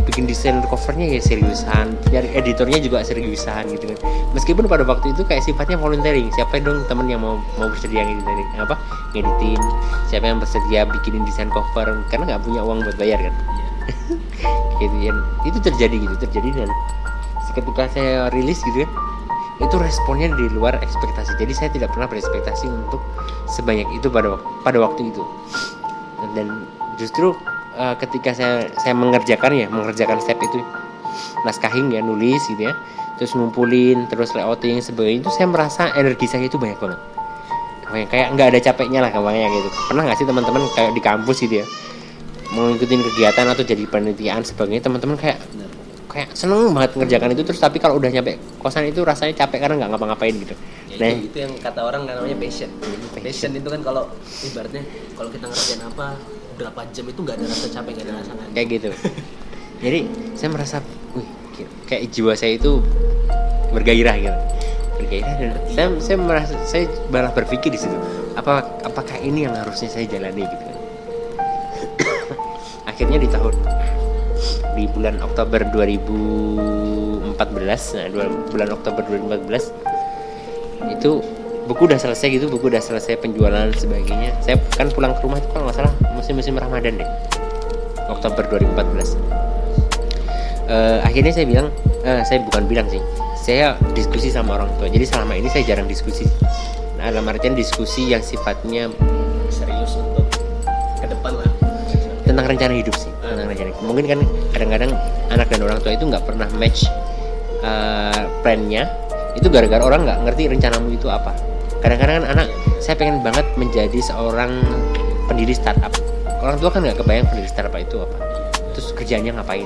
bikin desain covernya ya seriusan dari editornya juga seriusan gitu kan. Meskipun pada waktu itu kayak sifatnya volunteering siapa dong temen yang mau mau bersedia ngeditin apa ngeditin siapa yang bersedia bikinin desain cover karena nggak punya uang buat bayar kan. Gitu ya itu terjadi gitu terjadi dan ketika saya rilis gitu kan itu responnya di luar ekspektasi. Jadi saya tidak pernah berekspektasi untuk sebanyak itu pada pada waktu itu. Dan justru eh, ketika saya saya mengerjakan ya mengerjakan step itu naskahin ya nulis gitu ya terus ngumpulin terus layouting sebagainya itu saya merasa energi saya itu banyak banget. Kayak kayak nggak ada capeknya lah kampanye gitu. Pernah nggak sih teman-teman kayak di kampus gitu ya mau ngikutin kegiatan atau jadi penelitian sebagainya teman-teman kayak kayak seneng banget ngerjakan itu terus tapi kalau udah nyampe kosan itu rasanya capek karena nggak ngapa-ngapain gitu. Ya, nah itu, itu yang kata orang kan namanya passion. Passion. Itu kan kalau ibaratnya kalau kita ngerjain apa berapa jam itu nggak ada rasa capek nggak ada rasa ngantuk kayak gitu. Jadi saya merasa wih kayak jiwa saya itu bergairah gitu. Bergairah dan saya saya merasa saya malah berpikir di situ apa apakah ini yang harusnya saya jalani? Gitu kan. Akhirnya di tahun di bulan Oktober 2014 nah bulan Oktober 2014 itu buku udah selesai gitu buku udah selesai penjualan sebagainya. Saya kan pulang ke rumah itu kalau nggak salah musim-musim Ramadan deh. Oktober 2014 Eh, akhirnya saya bilang eh, saya bukan bilang sih saya diskusi sama orang tua. Jadi selama ini saya jarang diskusi. Nah, dalam artian diskusi yang sifatnya serius untuk ke depan tentang rencana hidup sih tentang rencana hidup. mungkin kan kadang-kadang anak dan orang tua itu nggak pernah match uh, plannya. Itu gara-gara orang nggak ngerti rencanamu itu apa. Kadang-kadang kan anak saya pengen banget menjadi seorang pendiri startup. Orang tua kan nggak kebayang pendiri startup itu apa. Terus kerjanya ngapain?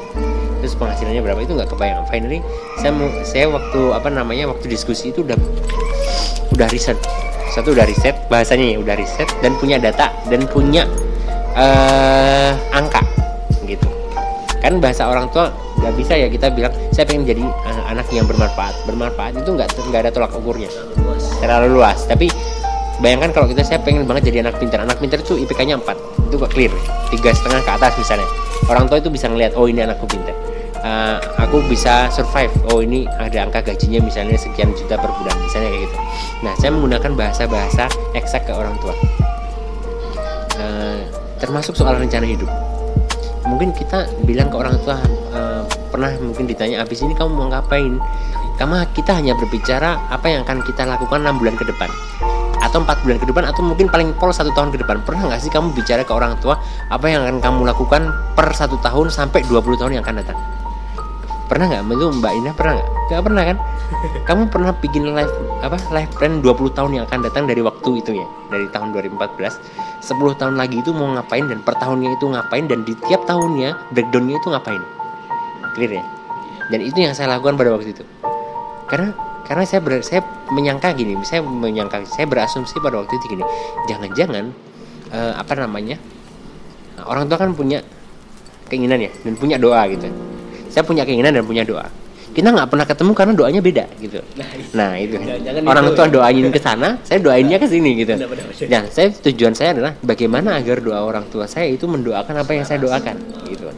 Terus penghasilannya berapa? Itu nggak kebayang. Finally saya mau saya waktu apa namanya waktu diskusi itu udah udah riset. Satu udah riset bahasanya ya udah riset dan punya data dan punya eh angka gitu. Kan bahasa orang tua nggak bisa ya kita bilang saya pengen jadi eh, anak yang bermanfaat. Bermanfaat itu nggak nggak ada tolak ukurnya. Terlalu luas. Tapi bayangkan kalau kita saya pengen banget jadi anak pintar. Anak pintar itu IPK-nya 4 itu gak clear. Tiga setengah ke atas misalnya. Orang tua itu bisa ngelihat oh ini anakku pintar. Eh, aku bisa survive. Oh ini ada angka gajinya misalnya sekian juta per bulan. Misalnya kayak gitu. Nah saya menggunakan bahasa-bahasa eksak ke orang tua termasuk soal rencana hidup. Mungkin kita bilang ke orang tua eh, pernah mungkin ditanya habis ini kamu mau ngapain? Kamu kita hanya berbicara apa yang akan kita lakukan enam bulan ke depan. Atau empat bulan ke depan atau mungkin paling pol satu tahun ke depan. Pernah nggak sih kamu bicara ke orang tua apa yang akan kamu lakukan per satu tahun sampai 20 tahun yang akan datang pernah nggak? Itu mbak Indah pernah nggak? Nggak pernah kan? Kamu pernah bikin live apa live plan 20 tahun yang akan datang dari waktu itu ya? Dari tahun 2014 10 tahun lagi itu mau ngapain dan per tahunnya itu ngapain dan di tiap tahunnya breakdownnya itu ngapain? Clear ya? Dan itu yang saya lakukan pada waktu itu. Karena karena saya ber, saya menyangka gini saya menyangka saya berasumsi pada waktu itu gini jangan-jangan eh, apa namanya nah, orang tua kan punya keinginan ya dan punya doa gitu saya punya keinginan dan punya doa. Kita nggak pernah ketemu karena doanya beda gitu. Nah itu. Jangan-jangan orang itu tua ya. doain ke sana saya doainnya ke sini gitu. Benar, benar, benar. nah saya tujuan saya adalah bagaimana agar doa orang tua saya itu mendoakan apa yang saya doakan gitu. Kan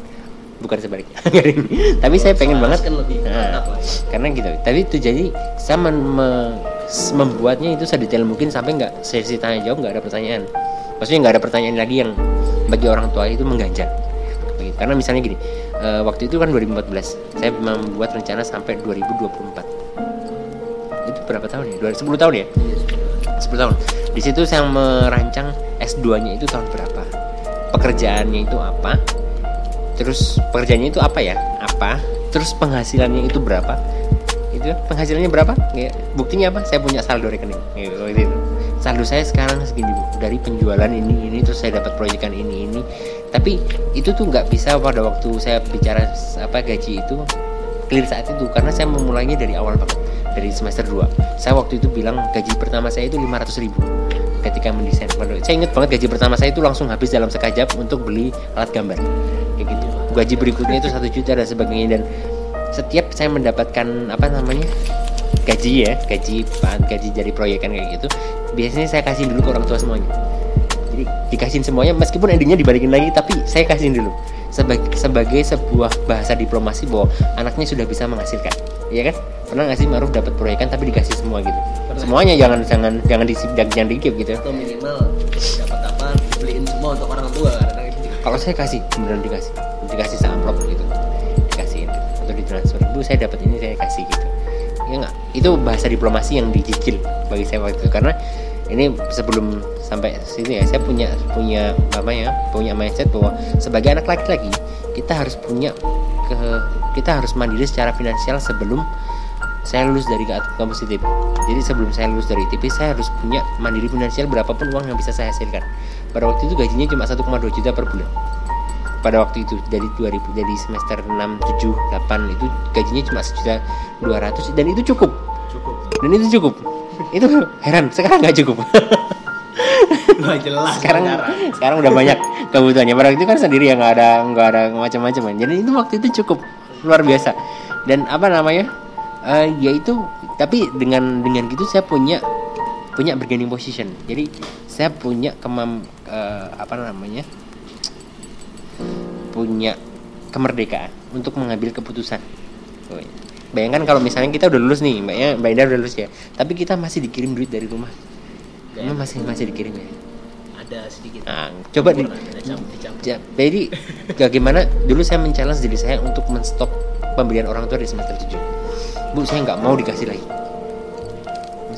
bukan sebaliknya. Tapi saya pengen banget kan lebih Nah, lah karena gitu. Tapi itu jadi saya men- me- membuatnya itu sedetail mungkin sampai nggak sesi tanya jawab nggak ada pertanyaan. Maksudnya nggak ada pertanyaan lagi yang bagi orang tua itu mengganjal. Karena misalnya gini eh, waktu itu kan 2014 saya membuat rencana sampai 2024 itu berapa tahun ya? 10 tahun ya? 10 tahun. Di situ saya merancang S2 nya itu tahun berapa? Pekerjaannya itu apa? Terus pekerjaannya itu apa ya? Apa? Terus penghasilannya itu berapa? Itu penghasilannya berapa? Ya, buktinya apa? Saya punya saldo rekening. Gitu, waktu itu. Saldo saya sekarang segini dari penjualan ini ini terus saya dapat proyekan ini ini. Tapi itu tuh nggak bisa pada waktu saya bicara apa gaji itu clear saat itu. Karena saya memulainya dari awal banget dari semester 2 saya waktu itu bilang gaji pertama saya itu 500 ribu ketika mendesain saya ingat banget gaji pertama saya itu langsung habis dalam sekejap untuk beli alat gambar. Kayak gitu gaji berikutnya itu satu juta dan sebagainya. Dan setiap saya mendapatkan apa namanya gaji ya gaji gaji dari proyekan kayak gitu biasanya saya kasih dulu ke orang tua semuanya. Jadi dikasihin semuanya meskipun endingnya dibalikin lagi tapi saya kasihin dulu. Sebagai sebagai sebuah bahasa diplomasi bahwa anaknya sudah bisa menghasilkan. Iya kan? Pernah nggak sih Maruf dapat proyekan tapi dikasih semua gitu? Pernah. semuanya jangan jangan jangan di jangan dikip gitu atau minimal dapat apa dibeliin semua untuk orang tua karena gitu. Kalau saya kasih beneran dikasih. Dikasih seamplop gitu. Dikasihin. Atau ditransfer. Bu saya dapat ini saya kasih gitu ya nggak? Itu bahasa diplomasi yang dicicil bagi saya waktu itu. Karena ini sebelum sampai sini ya saya punya punya apa ya punya mindset bahwa sebagai anak laki-laki kita harus punya ke kita harus mandiri secara finansial sebelum saya lulus dari kampus ITB jadi sebelum saya lulus dari ITB saya harus punya mandiri finansial berapapun uang yang bisa saya hasilkan. Pada waktu itu gajinya cuma 1,2 juta per bulan pada waktu itu dari 2000 dari semester 6 7 8 itu gajinya cuma sejuta 200 dan itu cukup. Cukup. Dan itu cukup. Itu heran sekarang nggak cukup. Wah jelas sekarang sekarang. udah banyak kebutuhannya. Pada waktu itu kan sendiri ya nggak ada nggak ada macam-macam kan. jadi itu waktu itu cukup luar biasa. Dan apa namanya uh, ya itu tapi dengan dengan gitu saya punya punya bargaining position. Jadi saya punya kemam uh, apa namanya punya kemerdekaan untuk mengambil keputusan. Bayangkan kalau misalnya kita udah lulus nih mbaknya mbak Indah udah lulus ya tapi kita masih dikirim duit dari rumah. Emang masih masih dikirim ya? Ada sedikit. Nah, coba di, ja- jadi bagaimana dulu saya men-challenge diri saya untuk menstop pemberian orang tua di semester 7 Bu saya nggak mau dikasih lagi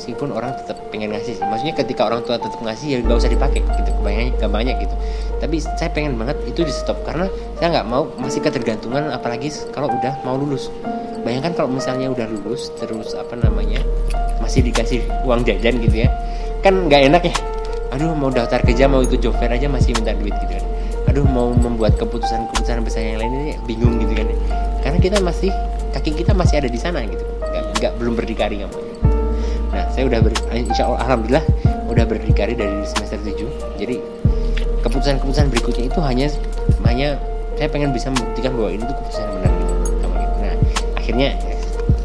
meskipun orang tetap pengen ngasih sih. Maksudnya ketika orang tua tetap ngasih ya nggak usah dipakai gitu. Kebanyakan nggak banyak gitu. Tapi saya pengen banget itu di stop. Karena saya nggak mau masih ketergantungan apalagi kalau udah mau lulus. Bayangkan kalau misalnya udah lulus terus apa namanya masih dikasih uang jajan gitu ya. Kan nggak enak ya. Aduh mau daftar kerja mau ikut job fair aja masih minta duit gitu kan. Aduh mau membuat keputusan-keputusan besar yang lainnya bingung gitu kan ya. karena kita masih kaki kita masih ada di sana gitu. Nggak, nggak belum berdikari kamu saya udah ber, insya Allah alhamdulillah udah berdikari dari semester 7 jadi keputusan-keputusan berikutnya itu hanya hanya saya pengen bisa membuktikan bahwa ini tuh keputusan yang benar gitu. Nah akhirnya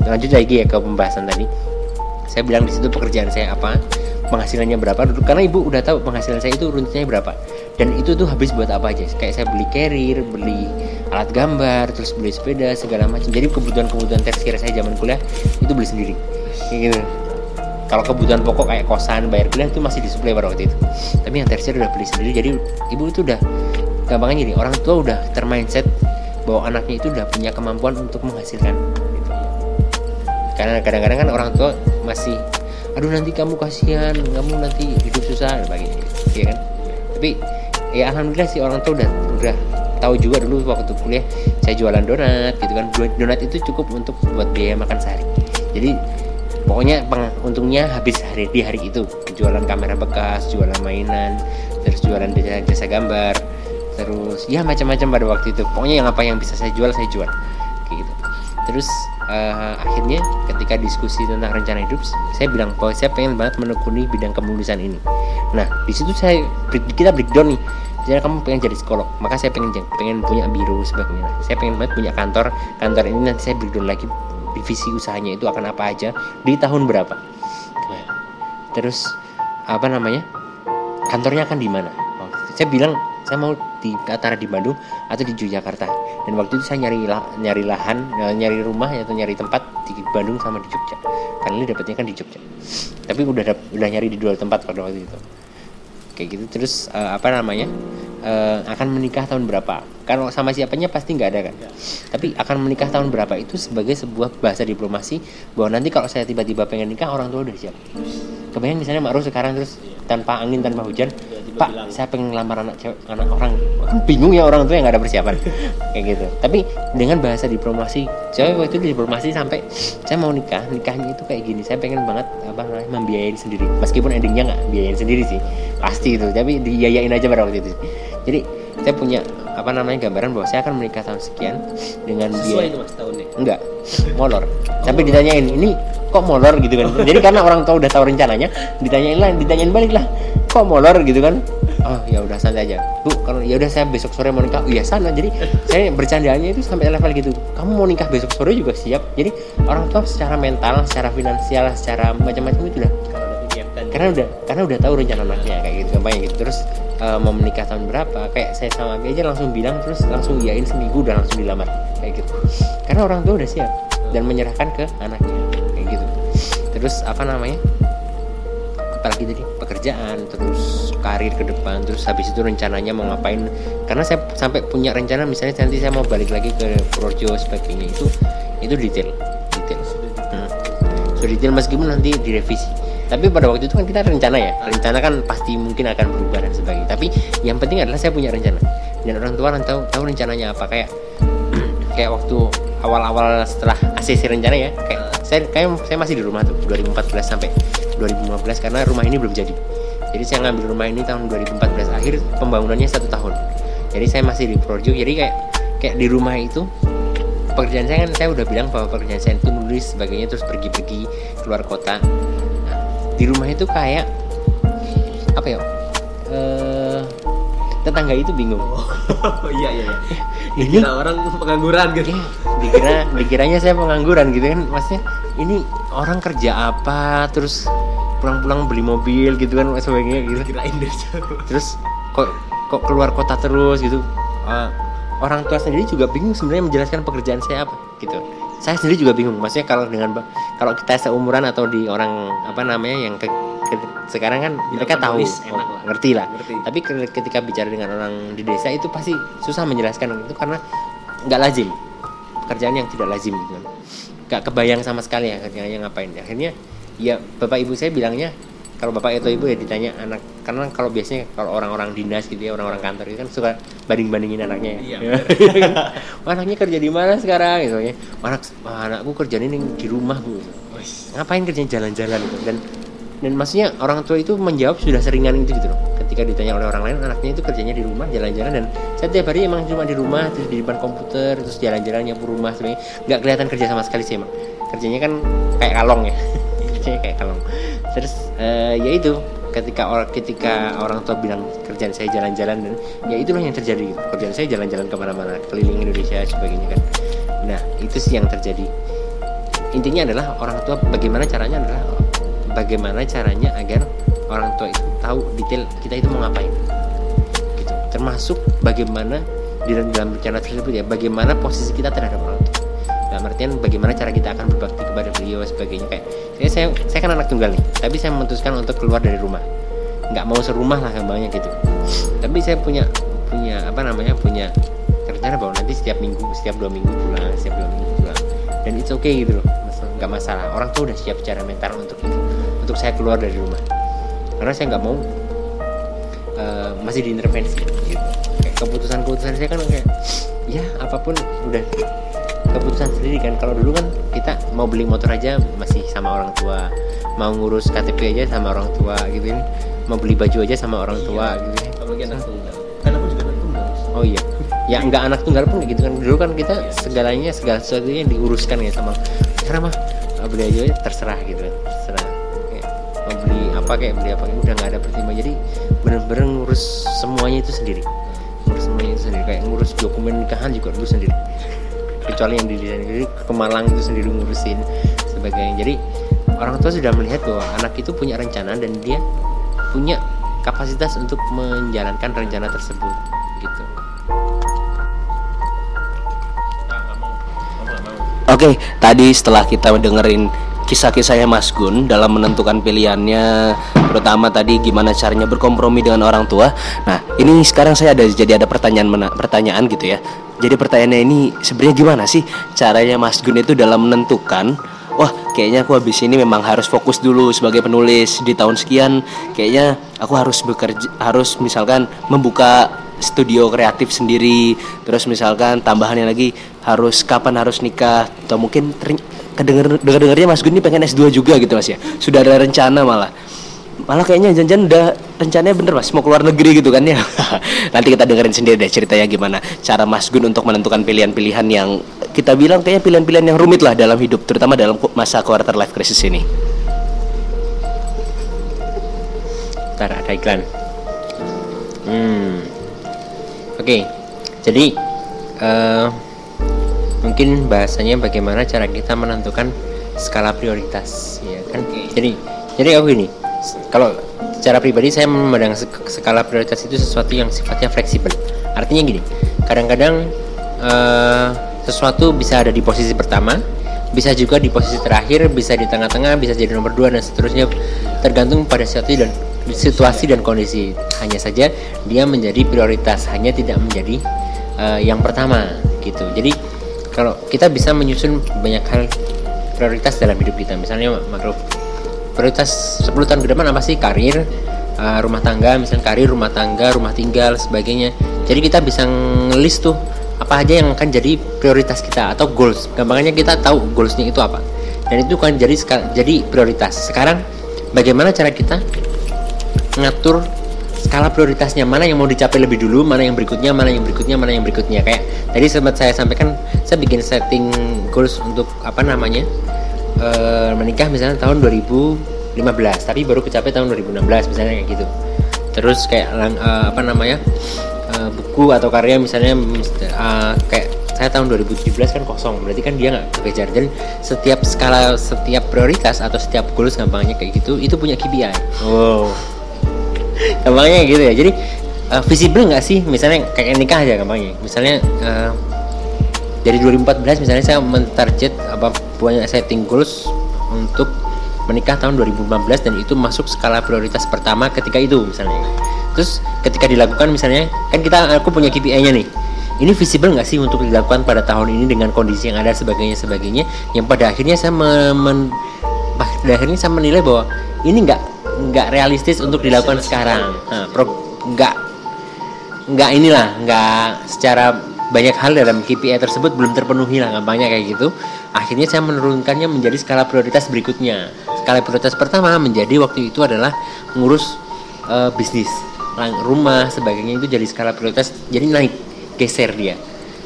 lanjut lagi ya ke pembahasan tadi. Saya bilang di situ pekerjaan saya apa penghasilannya berapa karena ibu udah tahu penghasilan saya itu runtnya berapa. Dan itu tuh habis buat apa aja. Kayak saya beli carrier beli alat gambar terus beli sepeda segala macam. Jadi kebutuhan-kebutuhan tersier saya zaman kuliah itu beli sendiri. Kayak gitu kalau kebutuhan pokok kayak kosan bayar kuliah itu masih disuplai pada waktu itu. Tapi yang tersier udah beli sendiri. Jadi ibu itu udah gampangnya gini orang tua udah termindset bahwa anaknya itu udah punya kemampuan untuk menghasilkan. Karena kadang-kadang kan orang tua masih aduh nanti kamu kasihan kamu nanti hidup susah dan ya kan? Tapi ya alhamdulillah sih orang tua udah udah tahu juga dulu waktu kuliah saya jualan donat gitu kan. Donat itu cukup untuk buat biaya makan sehari. Jadi pokoknya untungnya habis hari di hari itu. Jualan kamera bekas jualan mainan terus jualan jasa, jasa gambar terus ya macam-macam pada waktu itu. Pokoknya yang apa yang bisa saya jual saya jual. Gitu. Terus uh, akhirnya ketika diskusi tentang rencana hidup saya bilang bahwa saya pengen banget menekuni bidang kepenulisan ini. Nah di situ saya kita breakdown nih. Misalnya kamu pengen jadi psikolog maka saya pengen pengen punya biro sebagainya. Saya pengen banget punya kantor kantor ini nanti saya breakdown lagi divisi usahanya itu akan apa aja? Di tahun berapa? Nah, terus apa namanya? Kantornya akan di mana? Saya bilang saya mau di antara di Bandung atau di Yogyakarta. Dan waktu itu saya nyari nyari lahan eh, nyari rumah atau nyari tempat di Bandung sama di Jogja. Karena ini dapatnya kan di Jogja. Tapi udah udah nyari di dua tempat pada waktu itu. Kayak gitu. Terus eh, apa namanya eh, akan menikah tahun berapa? Kalau sama siapanya pasti nggak ada kan? Tapi akan menikah tahun berapa itu sebagai sebuah bahasa diplomasi bahwa nanti kalau saya tiba-tiba pengen nikah orang tua udah siap. Kebayang misalnya Ma'ruf sekarang terus tanpa angin tanpa hujan Pak saya pengen ngelamar anak cewek anak orang. Kan bingung ya orang tua yang nggak ada persiapan. Kayak gitu. Tapi dengan bahasa diplomasi saya waktu itu diplomasi sampai saya mau nikah nikahnya itu kayak gini. Saya pengen banget apa namanya membiayain sendiri. Meskipun endingnya nggak biayain sendiri sih. Pasti itu tapi diyayain aja pada waktu itu jadi saya punya apa namanya gambaran bahwa saya akan menikah tahun sekian dengan Sesuai biaya itu mas tahunnya. enggak. Molor. Sampai ditanyain ini kok molor? gitu kan. Jadi karena orang tua udah tahu rencananya ditanyain lah ditanyain balik lah kok molor gitu kan? Oh ya udah santai aja. Bu kalau ya udah saya besok sore mau nikah. Oh, iya sana. Jadi saya bercandanya itu sampai level gitu. Kamu mau nikah besok sore juga siap. Jadi orang tua secara mental secara finansial secara macam-macam itu udah Kalau udah menyiapkan. karena udah karena udah tahu rencana anaknya kayak gitu gampangnya gitu. Terus eh, mau menikah tahun berapa kayak saya sama Abi aja langsung bilang terus langsung iyain seminggu udah langsung dilamar kayak gitu. Karena orang tua udah siap dan menyerahkan ke anaknya kayak gitu. Terus apa namanya? Apalagi tadi pekerjaan terus karir ke depan terus habis itu rencananya mau ngapain karena saya sampai punya rencana misalnya nanti saya mau balik lagi ke Purworejo sebagainya itu itu detail detail Hmm. So detail meskipun nanti direvisi. Tapi pada waktu itu kan kita rencana ya. Rencana kan pasti mungkin akan berubah dan sebagainya. Tapi yang penting adalah saya punya rencana. Dan orang tua kan tahu tahu rencananya apa kayak kayak waktu awal-awal setelah ACC rencana ya. Kayak saya kayak saya masih di rumah tuh 2014 sampai 2015 karena rumah ini belum jadi. Jadi saya ngambil rumah ini tahun 2014 akhir pembangunannya satu tahun. Jadi saya masih di Projo. Jadi kayak kayak di rumah itu pekerjaan saya kan saya udah bilang bahwa pekerjaan saya itu nulis sebagainya terus pergi-pergi keluar kota nah, di rumah itu kayak apa ya eh tetangga itu bingung oh iya iya iya Ini- Dikira orang pengangguran gitu Iya, dikira dikiranya saya pengangguran gitu kan maksudnya ini orang kerja apa terus pulang-pulang beli mobil gitu kan sebagainya gitu. Kirain deh terus kok kok keluar kota terus gitu. Eh, orang tua sendiri juga bingung sebenarnya menjelaskan pekerjaan saya apa gitu. Saya sendiri juga bingung maksudnya kalau dengan kalau kita seumuran atau di orang apa namanya yang ke, ke- sekarang kan mereka tahu. oh, lah. ngerti lah. Ngerti. tapi ke- ketika bicara dengan orang di desa itu pasti susah menjelaskan itu karena nggak lazim. Pekerjaan yang tidak lazim gitu. Kan nggak kebayang sama sekali ya kerjanya ngapain. Akhirnya ya bapak ibu saya bilangnya kalau bapak atau ibu ya ditanya anak karena kalau biasanya kalau orang-orang dinas gitu ya orang-orang kantor itu kan suka banding bandingin anaknya Iya, ya. Wah, anaknya kerja di mana sekarang? Gitu ya. Anak anakku kerjanya ini di rumah bu. Ngapain kerjanya jalan-jalan gitu? Dan dan maksudnya orang tua itu menjawab sudah seringan itu gitu loh. Ketika ditanya oleh orang lain anaknya itu kerjanya di rumah jalan-jalan dan setiap hari emang cuma di rumah terus di depan komputer terus jalan-jalan nyapu rumah sebenarnya. Nggak kelihatan kerja sama sekali sih emang. Kerjanya kan kayak kalong ya kerjanya kayak kalong terus eh, ya itu ketika orang ketika orang tua bilang kerjaan saya jalan-jalan dan ya itulah yang terjadi. Kerjaan saya jalan-jalan ke mana-mana keliling Indonesia sebagainya kan. Nah itu sih yang terjadi. Intinya adalah orang tua bagaimana caranya adalah bagaimana caranya agar orang tua itu tahu detail kita itu mau ngapain. Gitu. Termasuk bagaimana di dalam rencana tersebut ya bagaimana posisi kita terhadap orang tua dalam artian bagaimana cara kita akan berbakti kepada beliau sebagainya. Kayak saya saya, kan anak tunggal nih tapi saya memutuskan untuk keluar dari rumah. Nggak mau serumah lah gampangnya gitu. Tapi saya punya punya apa namanya punya rencana bahwa nanti setiap minggu setiap dua minggu pulang setiap dua minggu pulang. Dan it's okay gitu loh nggak masalah. Orang tuh udah siap secara mental untuk itu untuk saya keluar dari rumah. Karena saya nggak mau eh, masih diintervensi gitu. Kayak keputusan-keputusan saya kan kayak ya apa pun udah keputusan sendiri kan. Kalau dulu kan kita mau beli motor aja masih sama orang tua. Mau ngurus KTP aja sama orang tua gitu kan. Mau beli baju aja sama orang tua gitu kan. Apalagi anak tunggal. Kan aku juga anak tunggal. Oh iya, ya nggak anak tunggal pun gitu kan. Dulu kan kita segalanya segala sesuatunya diuruskan ya sama sekarang mah ah, beli aja terserah gitu kan. Terserah. Kayak mau beli apa kayak beli apa udah nggak ada pertimbangan. Jadi bener-bener ngurus semuanya itu sendiri. Ngurus semuanya itu sendiri. Kayak ngurus dokumen nikahan juga dulu sendiri kecuali yang di desain jadi ke itu sendiri ngurusin sebagainya. Jadi orang tua sudah melihat bahwa anak itu punya rencana dan dia punya kapasitas untuk menjalankan rencana tersebut gitu. Oke, tadi setelah kita mendengerin kisah-kisahnya Mas Gun dalam menentukan pilihannya, terutama tadi gimana caranya berkompromi dengan orang tua. Nah, ini sekarang saya ada jadi ada pertanyaan mena- pertanyaan gitu ya. Jadi pertanyaannya ini sebenarnya gimana sih caranya Mas Gun itu dalam menentukan Wah, kayaknya aku habis ini memang harus fokus dulu sebagai penulis di tahun sekian. Kayaknya aku harus bekerja, harus misalkan membuka studio kreatif sendiri terus misalkan tambahannya lagi harus kapan harus nikah atau mungkin kedenger dengar dengarnya Mas Gun ini pengen S2 juga gitu Mas ya sudah ada rencana malah malah kayaknya janjian udah rencananya bener Mas mau keluar negeri gitu kan ya nanti kita dengerin sendiri deh ceritanya gimana cara Mas Gun untuk menentukan pilihan-pilihan yang kita bilang kayaknya pilihan-pilihan yang rumit lah dalam hidup terutama dalam masa quarter life crisis ini Ntar ada iklan. Hmm. Oke. Jadi eh, mungkin bahasanya bagaimana cara kita menentukan skala prioritas, ya kan? Jadi jadi aku gini. Kalau secara pribadi saya memandang skala prioritas itu sesuatu yang sifatnya fleksibel. Artinya gini. Kadang-kadang eh, sesuatu bisa ada di posisi pertama, bisa juga di posisi terakhir, bisa di tengah-tengah, bisa jadi nomor dua dan seterusnya tergantung pada situasi dan situasi dan kondisi. Hanya saja dia menjadi prioritas, hanya tidak menjadi eh, yang pertama gitu. Jadi kalau kita bisa menyusun banyak hal prioritas dalam hidup kita, misalnya makro prioritas 10 tahun ke depan apa sih? Karir uh, rumah tangga misalnya karir rumah tangga rumah tinggal sebagainya. Jadi kita bisa ngelis tuh apa aja yang akan jadi prioritas kita atau goals. Gampangnya kita tahu goalsnya itu apa. Dan itu kan jadi jadi prioritas. Sekarang bagaimana cara kita ngatur skala prioritasnya? Mana yang mau dicapai lebih dulu mana yang berikutnya mana yang berikutnya mana yang berikutnya. Kayak tadi sempat saya sampaikan saya bikin setting goals untuk apa namanya eh, menikah misalnya tahun 2015 tapi baru kecapai tahun 2016 misalnya kayak gitu. Terus kayak eh, apa namanya uh, buku atau karya misalnya uh, kayak saya tahun 2017 kan kosong berarti kan dia nggak kekejar dan setiap skala setiap prioritas atau setiap goals gampangnya kayak gitu itu punya KPI wow. Gampangnya gitu ya. Jadi uh, visible nggak sih? Misalnya kayak nikah aja gampangnya. Misalnya uh, dari 2014 misalnya saya mentarget apa punya setting goals untuk menikah tahun 2015 dan itu masuk skala prioritas pertama ketika itu misalnya. Terus ketika dilakukan misalnya kan kita aku punya KPI-nya nih. Ini visible nggak sih untuk dilakukan pada tahun ini dengan kondisi yang ada sebagainya sebagainya? Yang pada akhirnya saya men, pada akhirnya saya menilai bahwa ini nggak nggak realistis untuk dilakukan sekarang. Nah, nggak nggak inilah nggak secara banyak hal dalam KPI tersebut belum terpenuhi lah gampangnya kayak gitu. Akhirnya saya menurunkannya menjadi skala prioritas berikutnya. Skala prioritas pertama menjadi waktu itu adalah mengurus uh, bisnis. Rumah sebagainya itu jadi skala prioritas jadi naik geser dia.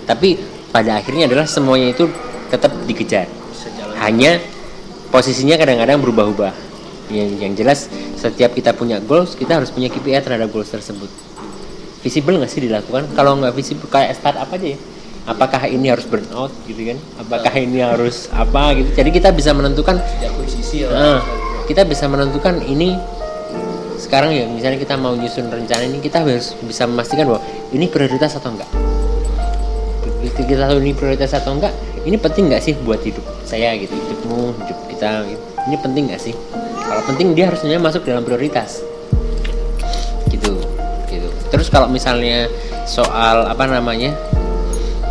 Tapi pada akhirnya adalah semuanya itu tetap dikejar. Hanya posisinya kadang-kadang berubah-ubah. Yang, yang jelas setiap kita punya goals kita harus punya KPI terhadap goals tersebut visible nggak sih dilakukan? Kalau nggak visible kayak startup aja ya. Apakah ini harus burnout gitu kan? Apakah ini harus apa gitu? Jadi kita bisa menentukan uh, kita bisa menentukan ini sekarang ya misalnya kita mau nyusun rencana ini kita harus bisa memastikan bahwa ini prioritas atau enggak. Kita tahu ini prioritas atau enggak ini penting nggak sih buat hidup saya gitu hidupmu hidup kita gitu. ini penting nggak sih? Kalau penting dia harusnya masuk dalam prioritas terus kalau misalnya soal apa namanya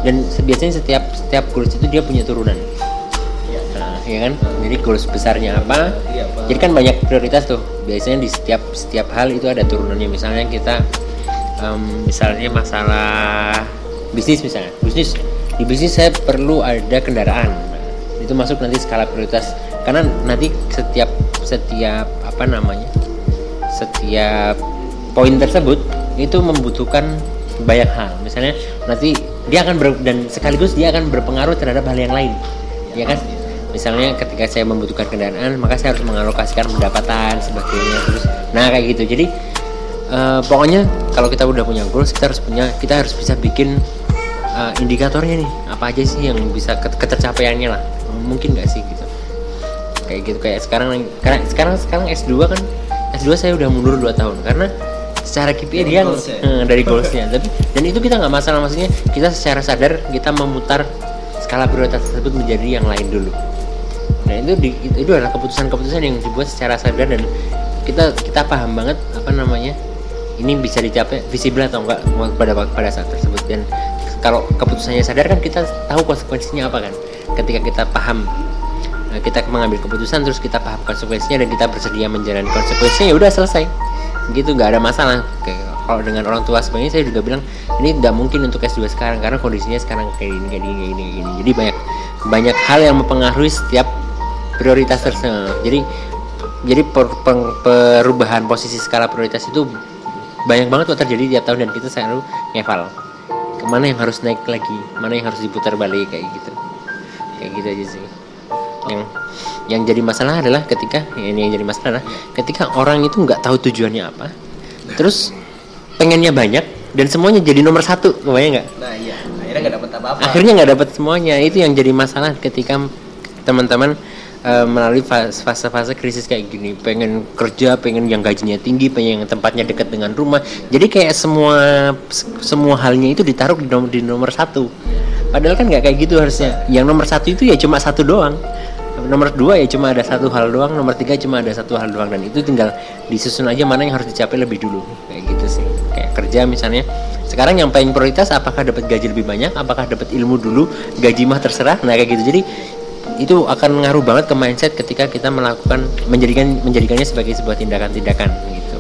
dan biasanya setiap setiap goals itu dia punya turunan. Ya kan? Jadi goals besarnya apa? Jadi kan banyak prioritas tuh. Biasanya di setiap setiap hal itu ada turunannya. Misalnya kita um, misalnya masalah bisnis misalnya. Bisnis di bisnis saya perlu ada kendaraan. Itu masuk nanti skala prioritas. Karena nanti setiap setiap apa namanya setiap poin tersebut itu membutuhkan banyak hal. Misalnya nanti dia akan ber, dan sekaligus dia akan berpengaruh terhadap hal yang lain. Ya kan? Misalnya ketika saya membutuhkan kendaraan maka saya harus mengalokasikan pendapatan sebagainya terus nah kayak gitu. Jadi uh, pokoknya kalau kita udah punya goals kita harus punya kita harus bisa bikin uh, indikatornya nih apa aja sih yang bisa ketercapaiannya lah. Mungkin gak sih gitu. Kayak gitu kayak sekarang karena sekarang sekarang S2 kan S2 saya udah mundur 2 tahun. Karena secara KPI dia goals ya? eh, dari goalsnya tapi dan itu kita nggak masalah maksudnya kita secara sadar kita memutar skala prioritas tersebut menjadi yang lain dulu. Nah itu di, itu adalah keputusan-keputusan yang dibuat secara sadar dan kita kita paham banget apa namanya ini bisa dicapai visible atau enggak pada pada saat tersebut. Dan kalau keputusannya sadar kan kita tahu konsekuensinya apa kan. Ketika kita paham eh, kita mengambil keputusan terus kita paham konsekuensinya dan kita bersedia menjalani konsekuensinya ya udah selesai gitu nggak ada masalah. Kalau dengan orang tua sebenarnya saya juga bilang ini tidak mungkin untuk S2 sekarang karena kondisinya sekarang kayak ini kayak ini kayak ini, kayak ini. jadi banyak banyak hal yang mempengaruhi setiap prioritas tersebut. Jadi jadi per, per, perubahan posisi skala prioritas itu banyak banget kok terjadi tiap tahun dan kita selalu ngeval. Ke mana yang harus naik lagi? Mana yang harus diputar balik? Kayak gitu. Kayak gitu aja sih. Yang yang jadi masalah adalah ketika ini yang jadi masalah adalah ketika orang itu nggak tahu tujuannya apa terus pengennya banyak dan semuanya jadi nomor satu kebayang nggak? Nah iya. Akhirnya nggak dapat apa-apa. Akhirnya nggak dapat semuanya itu yang jadi masalah ketika teman-teman uh, melalui fase-fase krisis kayak gini pengen kerja pengen yang gajinya tinggi pengen yang tempatnya dekat dengan rumah jadi kayak semua semua halnya itu ditaruh di nomor, di nomor satu. Padahal kan nggak kayak gitu harusnya. Yang nomor satu itu ya cuma satu doang nomor dua ya cuma ada satu hal doang. Nomor tiga cuma ada satu hal doang. Dan itu tinggal disusun aja mana yang harus dicapai lebih dulu. Kayak gitu sih. Kayak kerja misalnya. Sekarang yang paling prioritas apakah dapat gaji lebih banyak? Apakah dapat ilmu dulu? Gaji mah terserah. Nah kayak gitu. Jadi itu akan ngaruh banget ke mindset ketika kita melakukan menjadikan menjadikannya sebagai sebuah tindakan-tindakan gitu.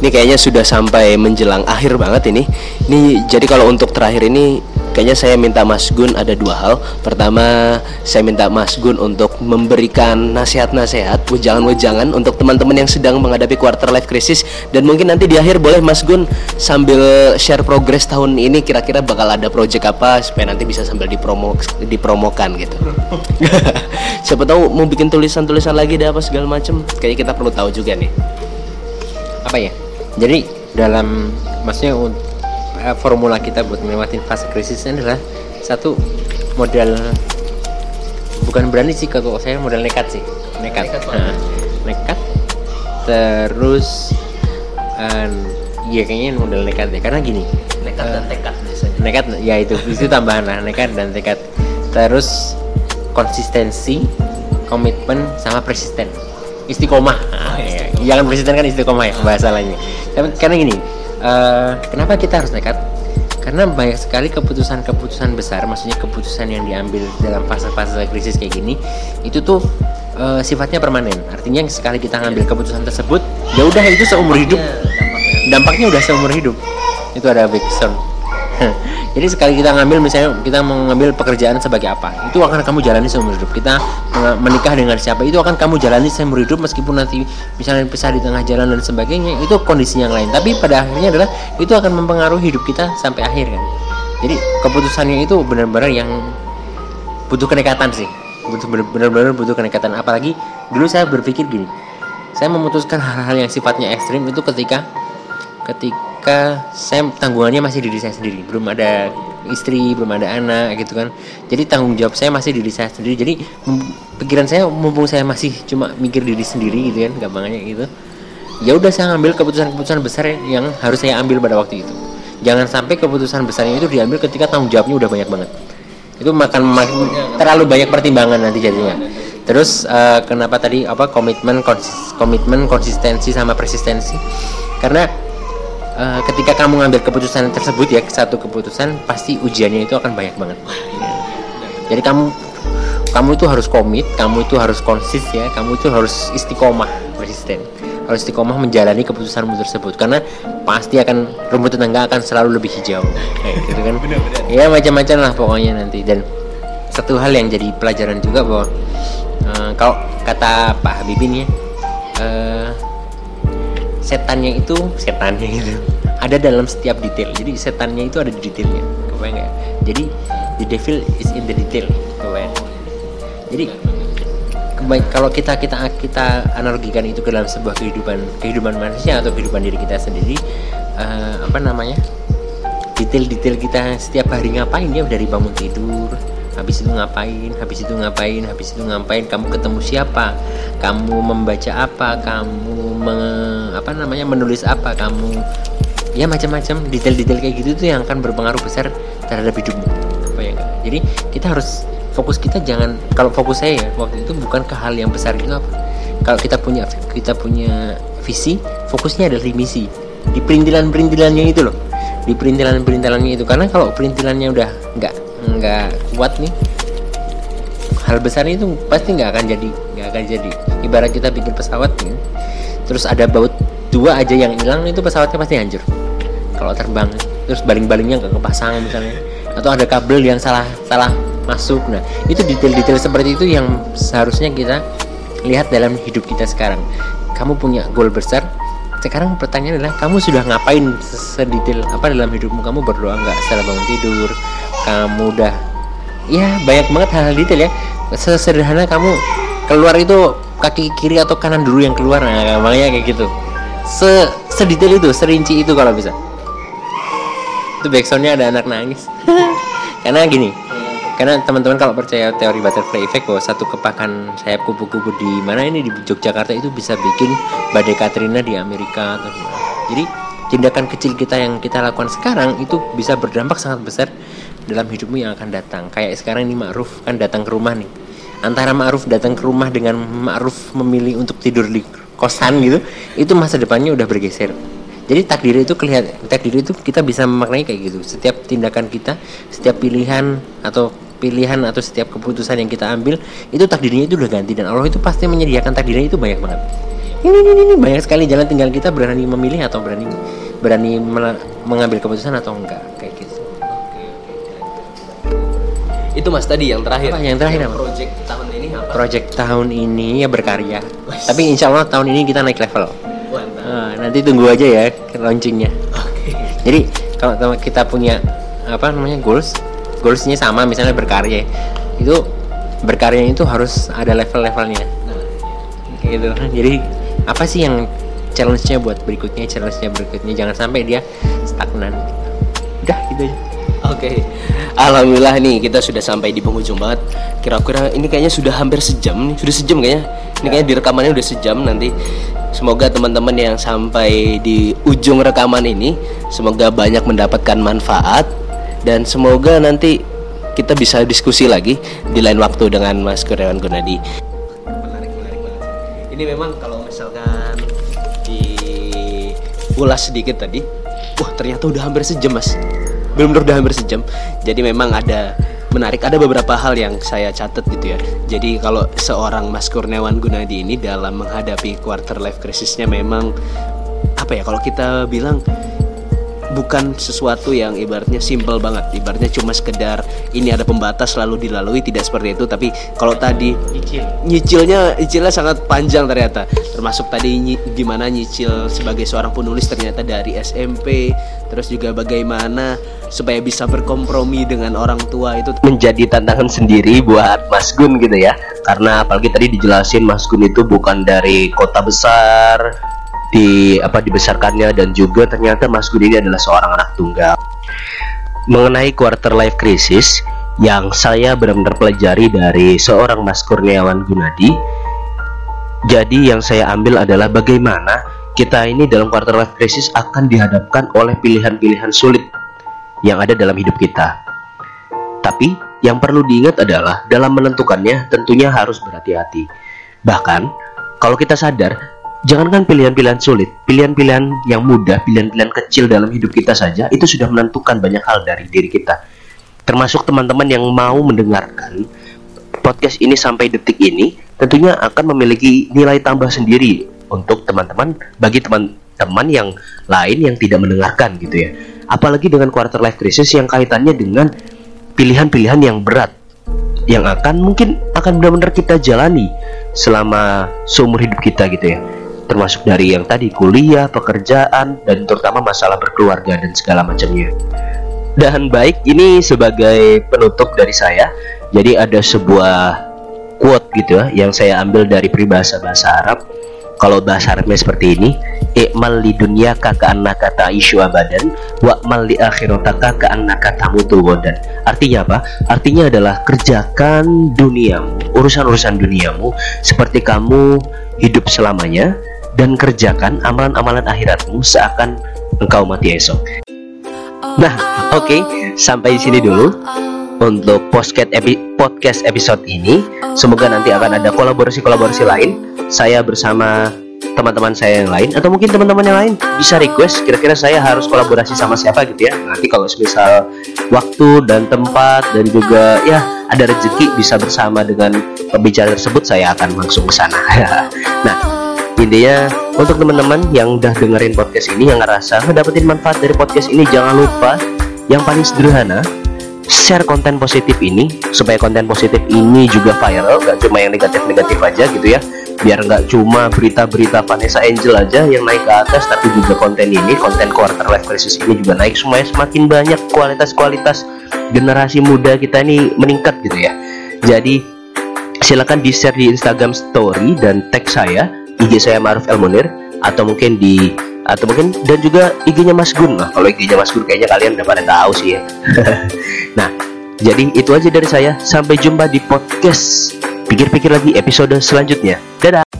Ini kayaknya sudah sampai menjelang akhir banget ini. Ini jadi kalau untuk terakhir ini kayaknya saya minta Mas Gun ada dua hal. Pertama, saya minta Mas Gun untuk memberikan nasihat-nasihat, wejangan-wejangan untuk teman-teman yang sedang menghadapi quarter life crisis dan mungkin nanti di akhir boleh Mas Gun sambil share progress tahun ini kira-kira bakal ada project apa supaya nanti bisa sambil dipromo dipromokan gitu. Siapa tahu mau bikin tulisan-tulisan lagi deh apa segala macem. Kayaknya kita perlu tahu juga nih. Apa ya? Jadi dalam maksudnya eh, formula kita buat melewati fase krisis adalah satu modal bukan berani sih kalau saya modal nekat sih. Nekat. Nekat. Nah, nekat. Terus eh, iya kayaknya modal nekat deh. Karena gini nekat dan tekad biasanya. nekat ya itu itu tambahan lah nekat dan tekad. Terus konsistensi komitmen sama persisten. Istiqomah. Oh, Nah, ya. istiqomah. jangan persisten kan istiqomah ya bahasa lainnya. Tapi karena gini eh, kenapa kita harus nekat? Karena banyak sekali keputusan-keputusan besar maksudnya keputusan yang diambil dalam fase-fase krisis kayak gini itu tuh eh, sifatnya permanen. Artinya sekali kita ngambil keputusan tersebut ya udah itu seumur hidup. Dampaknya. Dampaknya udah seumur hidup. Itu ada backsound jadi sekali kita ngambil misalnya kita mau ngambil pekerjaan sebagai apa itu akan kamu jalani seumur hidup. Kita menikah dengan siapa itu akan kamu jalani seumur hidup meskipun nanti misalnya pisah di tengah jalan dan sebagainya itu kondisi yang lain. Tapi pada akhirnya adalah itu akan mempengaruhi hidup kita sampai akhir kan? Jadi keputusannya itu benar-benar yang butuh kenekatan sih. Butuh benar-benar butuh kenekatan. Apalagi dulu saya berpikir gini saya memutuskan hal-hal yang sifatnya ekstrim itu ketika ketika saya tanggungannya masih diri saya sendiri. Belum ada istri belum ada anak gitu kan. Jadi tanggung jawab saya masih diri saya sendiri. Jadi pikiran saya mumpung saya masih cuma mikir diri sendiri gitu kan gampangnya gitu. Ya udah saya ngambil keputusan-keputusan besar yang harus saya ambil pada waktu itu. Jangan sampai keputusan besarnya itu diambil ketika tanggung jawabnya udah banyak banget. Itu makan terlalu banyak pertimbangan nanti jadinya. Terus eh, kenapa tadi apa komitmen konsis- komitmen konsistensi sama persistensi? Karena eh, ketika kamu ngambil keputusan tersebut ya satu keputusan pasti ujiannya itu akan banyak banget. Jadi kamu kamu itu harus komit kamu itu harus konsis ya kamu itu harus istiqomah persisten harus istiqomah menjalani keputusanmu tersebut karena pasti akan rumput tetangga akan selalu lebih hijau. Kayak gitu kan? Ya macam-macam lah pokoknya nanti. Dan satu hal yang jadi pelajaran juga bahwa eh, kalau kata Pak Habibin ya eh, setannya itu setannya itu ada dalam setiap detail. Jadi setannya itu ada di detailnya. Kebayang nggak? Jadi the devil is in the detail. Kebayang. Jadi kebaik kalau kita kita kita analogikan itu ke dalam sebuah kehidupan kehidupan manusia atau kehidupan diri kita sendiri eh, apa namanya? Detail-detail kita setiap hari ngapain? Ya dari bangun tidur habis itu ngapain? Habis itu ngapain? Habis itu ngapain? Kamu ketemu siapa? Kamu membaca apa? Kamu me- apa namanya menulis apa? Kamu ya macam-macam. Detail-detail kayak gitu tuh yang akan berpengaruh besar terhadap hidupmu. Apa ya jadi kita harus fokus kita jangan kalau fokus saya ya waktu itu bukan ke hal yang besar itu apa. Kalau kita punya kita punya visi fokusnya adalah di misi. Di perintilan-perintilannya itu loh. Di perintilan-perintilannya itu. Karena kalau perintilannya udah nggak nggak kuat nih. Hal besar itu pasti nggak akan jadi nggak akan jadi. Ibarat kita bikin pesawat nih terus ada baut dua aja yang hilang itu pesawatnya pasti hancur. Kalau terbang terus baling-balingnya nggak kepasang misalnya atau ada kabel yang salah salah masuk. Nah itu detail-detail seperti itu yang seharusnya kita lihat dalam hidup kita sekarang. Kamu punya goal besar sekarang pertanyaan adalah kamu sudah ngapain sedetail apa dalam hidupmu? Kamu berdoa nggak setelah bangun tidur kamu udah ya banyak banget hal-hal detail ya. Sesederhana kamu keluar itu kaki kiri atau kanan dulu yang keluar nah makanya kayak gitu. Se sedetail itu serinci itu kalau bisa. Itu backsoundnya ada anak nangis. Karena gini karena teman-teman kalau percaya teori butterfly effect bahwa satu kepakan sayap kupu-kupu di mana ini di Yogyakarta itu bisa bikin badai Katrina di Amerika atau jadi tindakan kecil kita yang kita lakukan sekarang itu bisa berdampak sangat besar dalam hidupmu yang akan datang. Kayak sekarang ini Ma'ruf kan datang ke rumah nih. Antara Ma'ruf datang ke rumah dengan Ma'ruf memilih untuk tidur di kosan gitu itu masa depannya udah bergeser. Jadi takdir itu kelihatan takdir itu kita bisa memaknai kayak gitu. Setiap tindakan kita setiap pilihan atau pilihan atau setiap keputusan yang kita ambil itu takdirnya itu udah ganti. Dan Allah itu pasti menyediakan takdirnya itu banyak banget. Ini ini ini banyak sekali jalan tinggal kita berani memilih atau berani berani mengambil keputusan atau enggak itu mas tadi yang terakhir. Apa yang terakhir apa? project tahun ini apa? Project tahun ini ya berkarya. Tapi insya Allah tahun ini kita naik level. Nah, nanti tunggu aja ya launchingnya. Oke. Jadi kalau kita punya apa namanya goals, goalsnya sama misalnya berkarya, itu berkarya itu harus ada level-levelnya, nah, gitu. Jadi apa sih yang challenge-nya buat berikutnya challenge-nya berikutnya? Jangan sampai dia stagnan. Udah gitu aja. Oke, alhamdulillah nih kita sudah sampai di penghujung banget. Kira-kira ini kayaknya sudah hampir sejam nih, sudah sejam kayaknya. Ini kayaknya di rekamannya udah sejam nanti. Semoga teman-teman yang sampai di ujung rekaman ini semoga banyak mendapatkan manfaat dan semoga nanti kita bisa diskusi lagi di lain waktu dengan Mas Kurniawan Gunadi. Ini memang kalau misalkan diulas sedikit tadi, wah ternyata udah hampir sejam mas belum udah hampir sejam. Jadi memang ada menarik ada beberapa hal yang saya catat gitu ya. Jadi kalau seorang Mas Kurniawan Gunadi ini dalam menghadapi quarter life crisisnya memang apa ya kalau kita bilang bukan sesuatu yang ibaratnya simple banget. Ibaratnya cuma sekedar ini ada pembatas lalu dilalui tidak seperti itu. Tapi kalau tadi Nyicil. nyicilnya nyicilnya sangat panjang ternyata. Termasuk tadi nyi- gimana nyicil sebagai seorang penulis ternyata dari SMP terus juga bagaimana supaya bisa berkompromi dengan orang tua itu menjadi tantangan sendiri buat Mas Gun gitu ya. Karena apalagi tadi dijelasin Mas Gun itu bukan dari kota besar di apa dibesarkannya dan juga ternyata Mas Gun ini adalah seorang anak tunggal mengenai quarter life crisis yang saya benar-benar pelajari dari seorang Mas Kurniawan Gunadi. Jadi yang saya ambil adalah bagaimana kita ini dalam quarter life crisis akan dihadapkan oleh pilihan-pilihan sulit yang ada dalam hidup kita. Tapi yang perlu diingat adalah dalam menentukannya tentunya harus berhati-hati. Bahkan kalau kita sadar, jangankan pilihan-pilihan sulit, pilihan-pilihan yang mudah, pilihan-pilihan kecil dalam hidup kita saja itu sudah menentukan banyak hal dari diri kita. Termasuk teman-teman yang mau mendengarkan podcast ini sampai detik ini, tentunya akan memiliki nilai tambah sendiri untuk teman-teman bagi teman-teman yang lain yang tidak mendengarkan gitu ya. Apalagi dengan quarter life crisis yang kaitannya dengan pilihan-pilihan yang berat yang akan mungkin akan benar-benar kita jalani selama seumur hidup kita gitu ya termasuk dari yang tadi kuliah, pekerjaan, dan terutama masalah berkeluarga dan segala macamnya. Dan baik, ini sebagai penutup dari saya. Jadi ada sebuah quote gitu ya yang saya ambil dari peribahasa bahasa Arab. Kalau bahasa Arabnya seperti ini, "Ikmal li dunyaka ka'annaka ta'ishu abadan, wa'mal li akhirataka ka'annaka tamutu ghadan." Artinya apa? Artinya adalah kerjakan duniamu, urusan-urusan duniamu seperti kamu hidup selamanya dan kerjakan amalan-amalan akhiratmu seakan engkau mati esok. Nah, oke, sampai di sini dulu untuk podcast epi podcast episode ini. Semoga nanti akan ada kolaborasi-kolaborasi lain. Saya bersama teman-teman saya yang lain atau mungkin teman-teman yang lain bisa request kira-kira saya harus kolaborasi sama siapa gitu ya. Nanti kalau misal waktu dan tempat dan juga ya ada rezeki bisa bersama dengan pembicara tersebut saya akan langsung ke sana. nah, intinya untuk teman-teman yang udah dengerin podcast ini yang ngerasa ngedapetin manfaat dari podcast ini jangan lupa yang paling sederhana share konten positif ini supaya konten positif ini juga viral gak cuma yang negatif-negatif aja gitu ya. Biar nggak cuma berita-berita Vanessa Angel aja yang naik ke atas tapi juga konten ini konten quarter life crisis ini juga naik. Semuanya semakin banyak kualitas-kualitas generasi muda kita ini meningkat gitu ya. Jadi silakan di share di Instagram story dan tag saya IG saya Maruf El Munir atau mungkin di atau mungkin dan juga IG-nya Mas Gun. Lah kalau IG-nya Mas Gun kayaknya kalian udah pada tahu sih ya. Nah jadi itu aja dari saya. Sampai jumpa di podcast pikir-pikir lagi episode selanjutnya. Dadah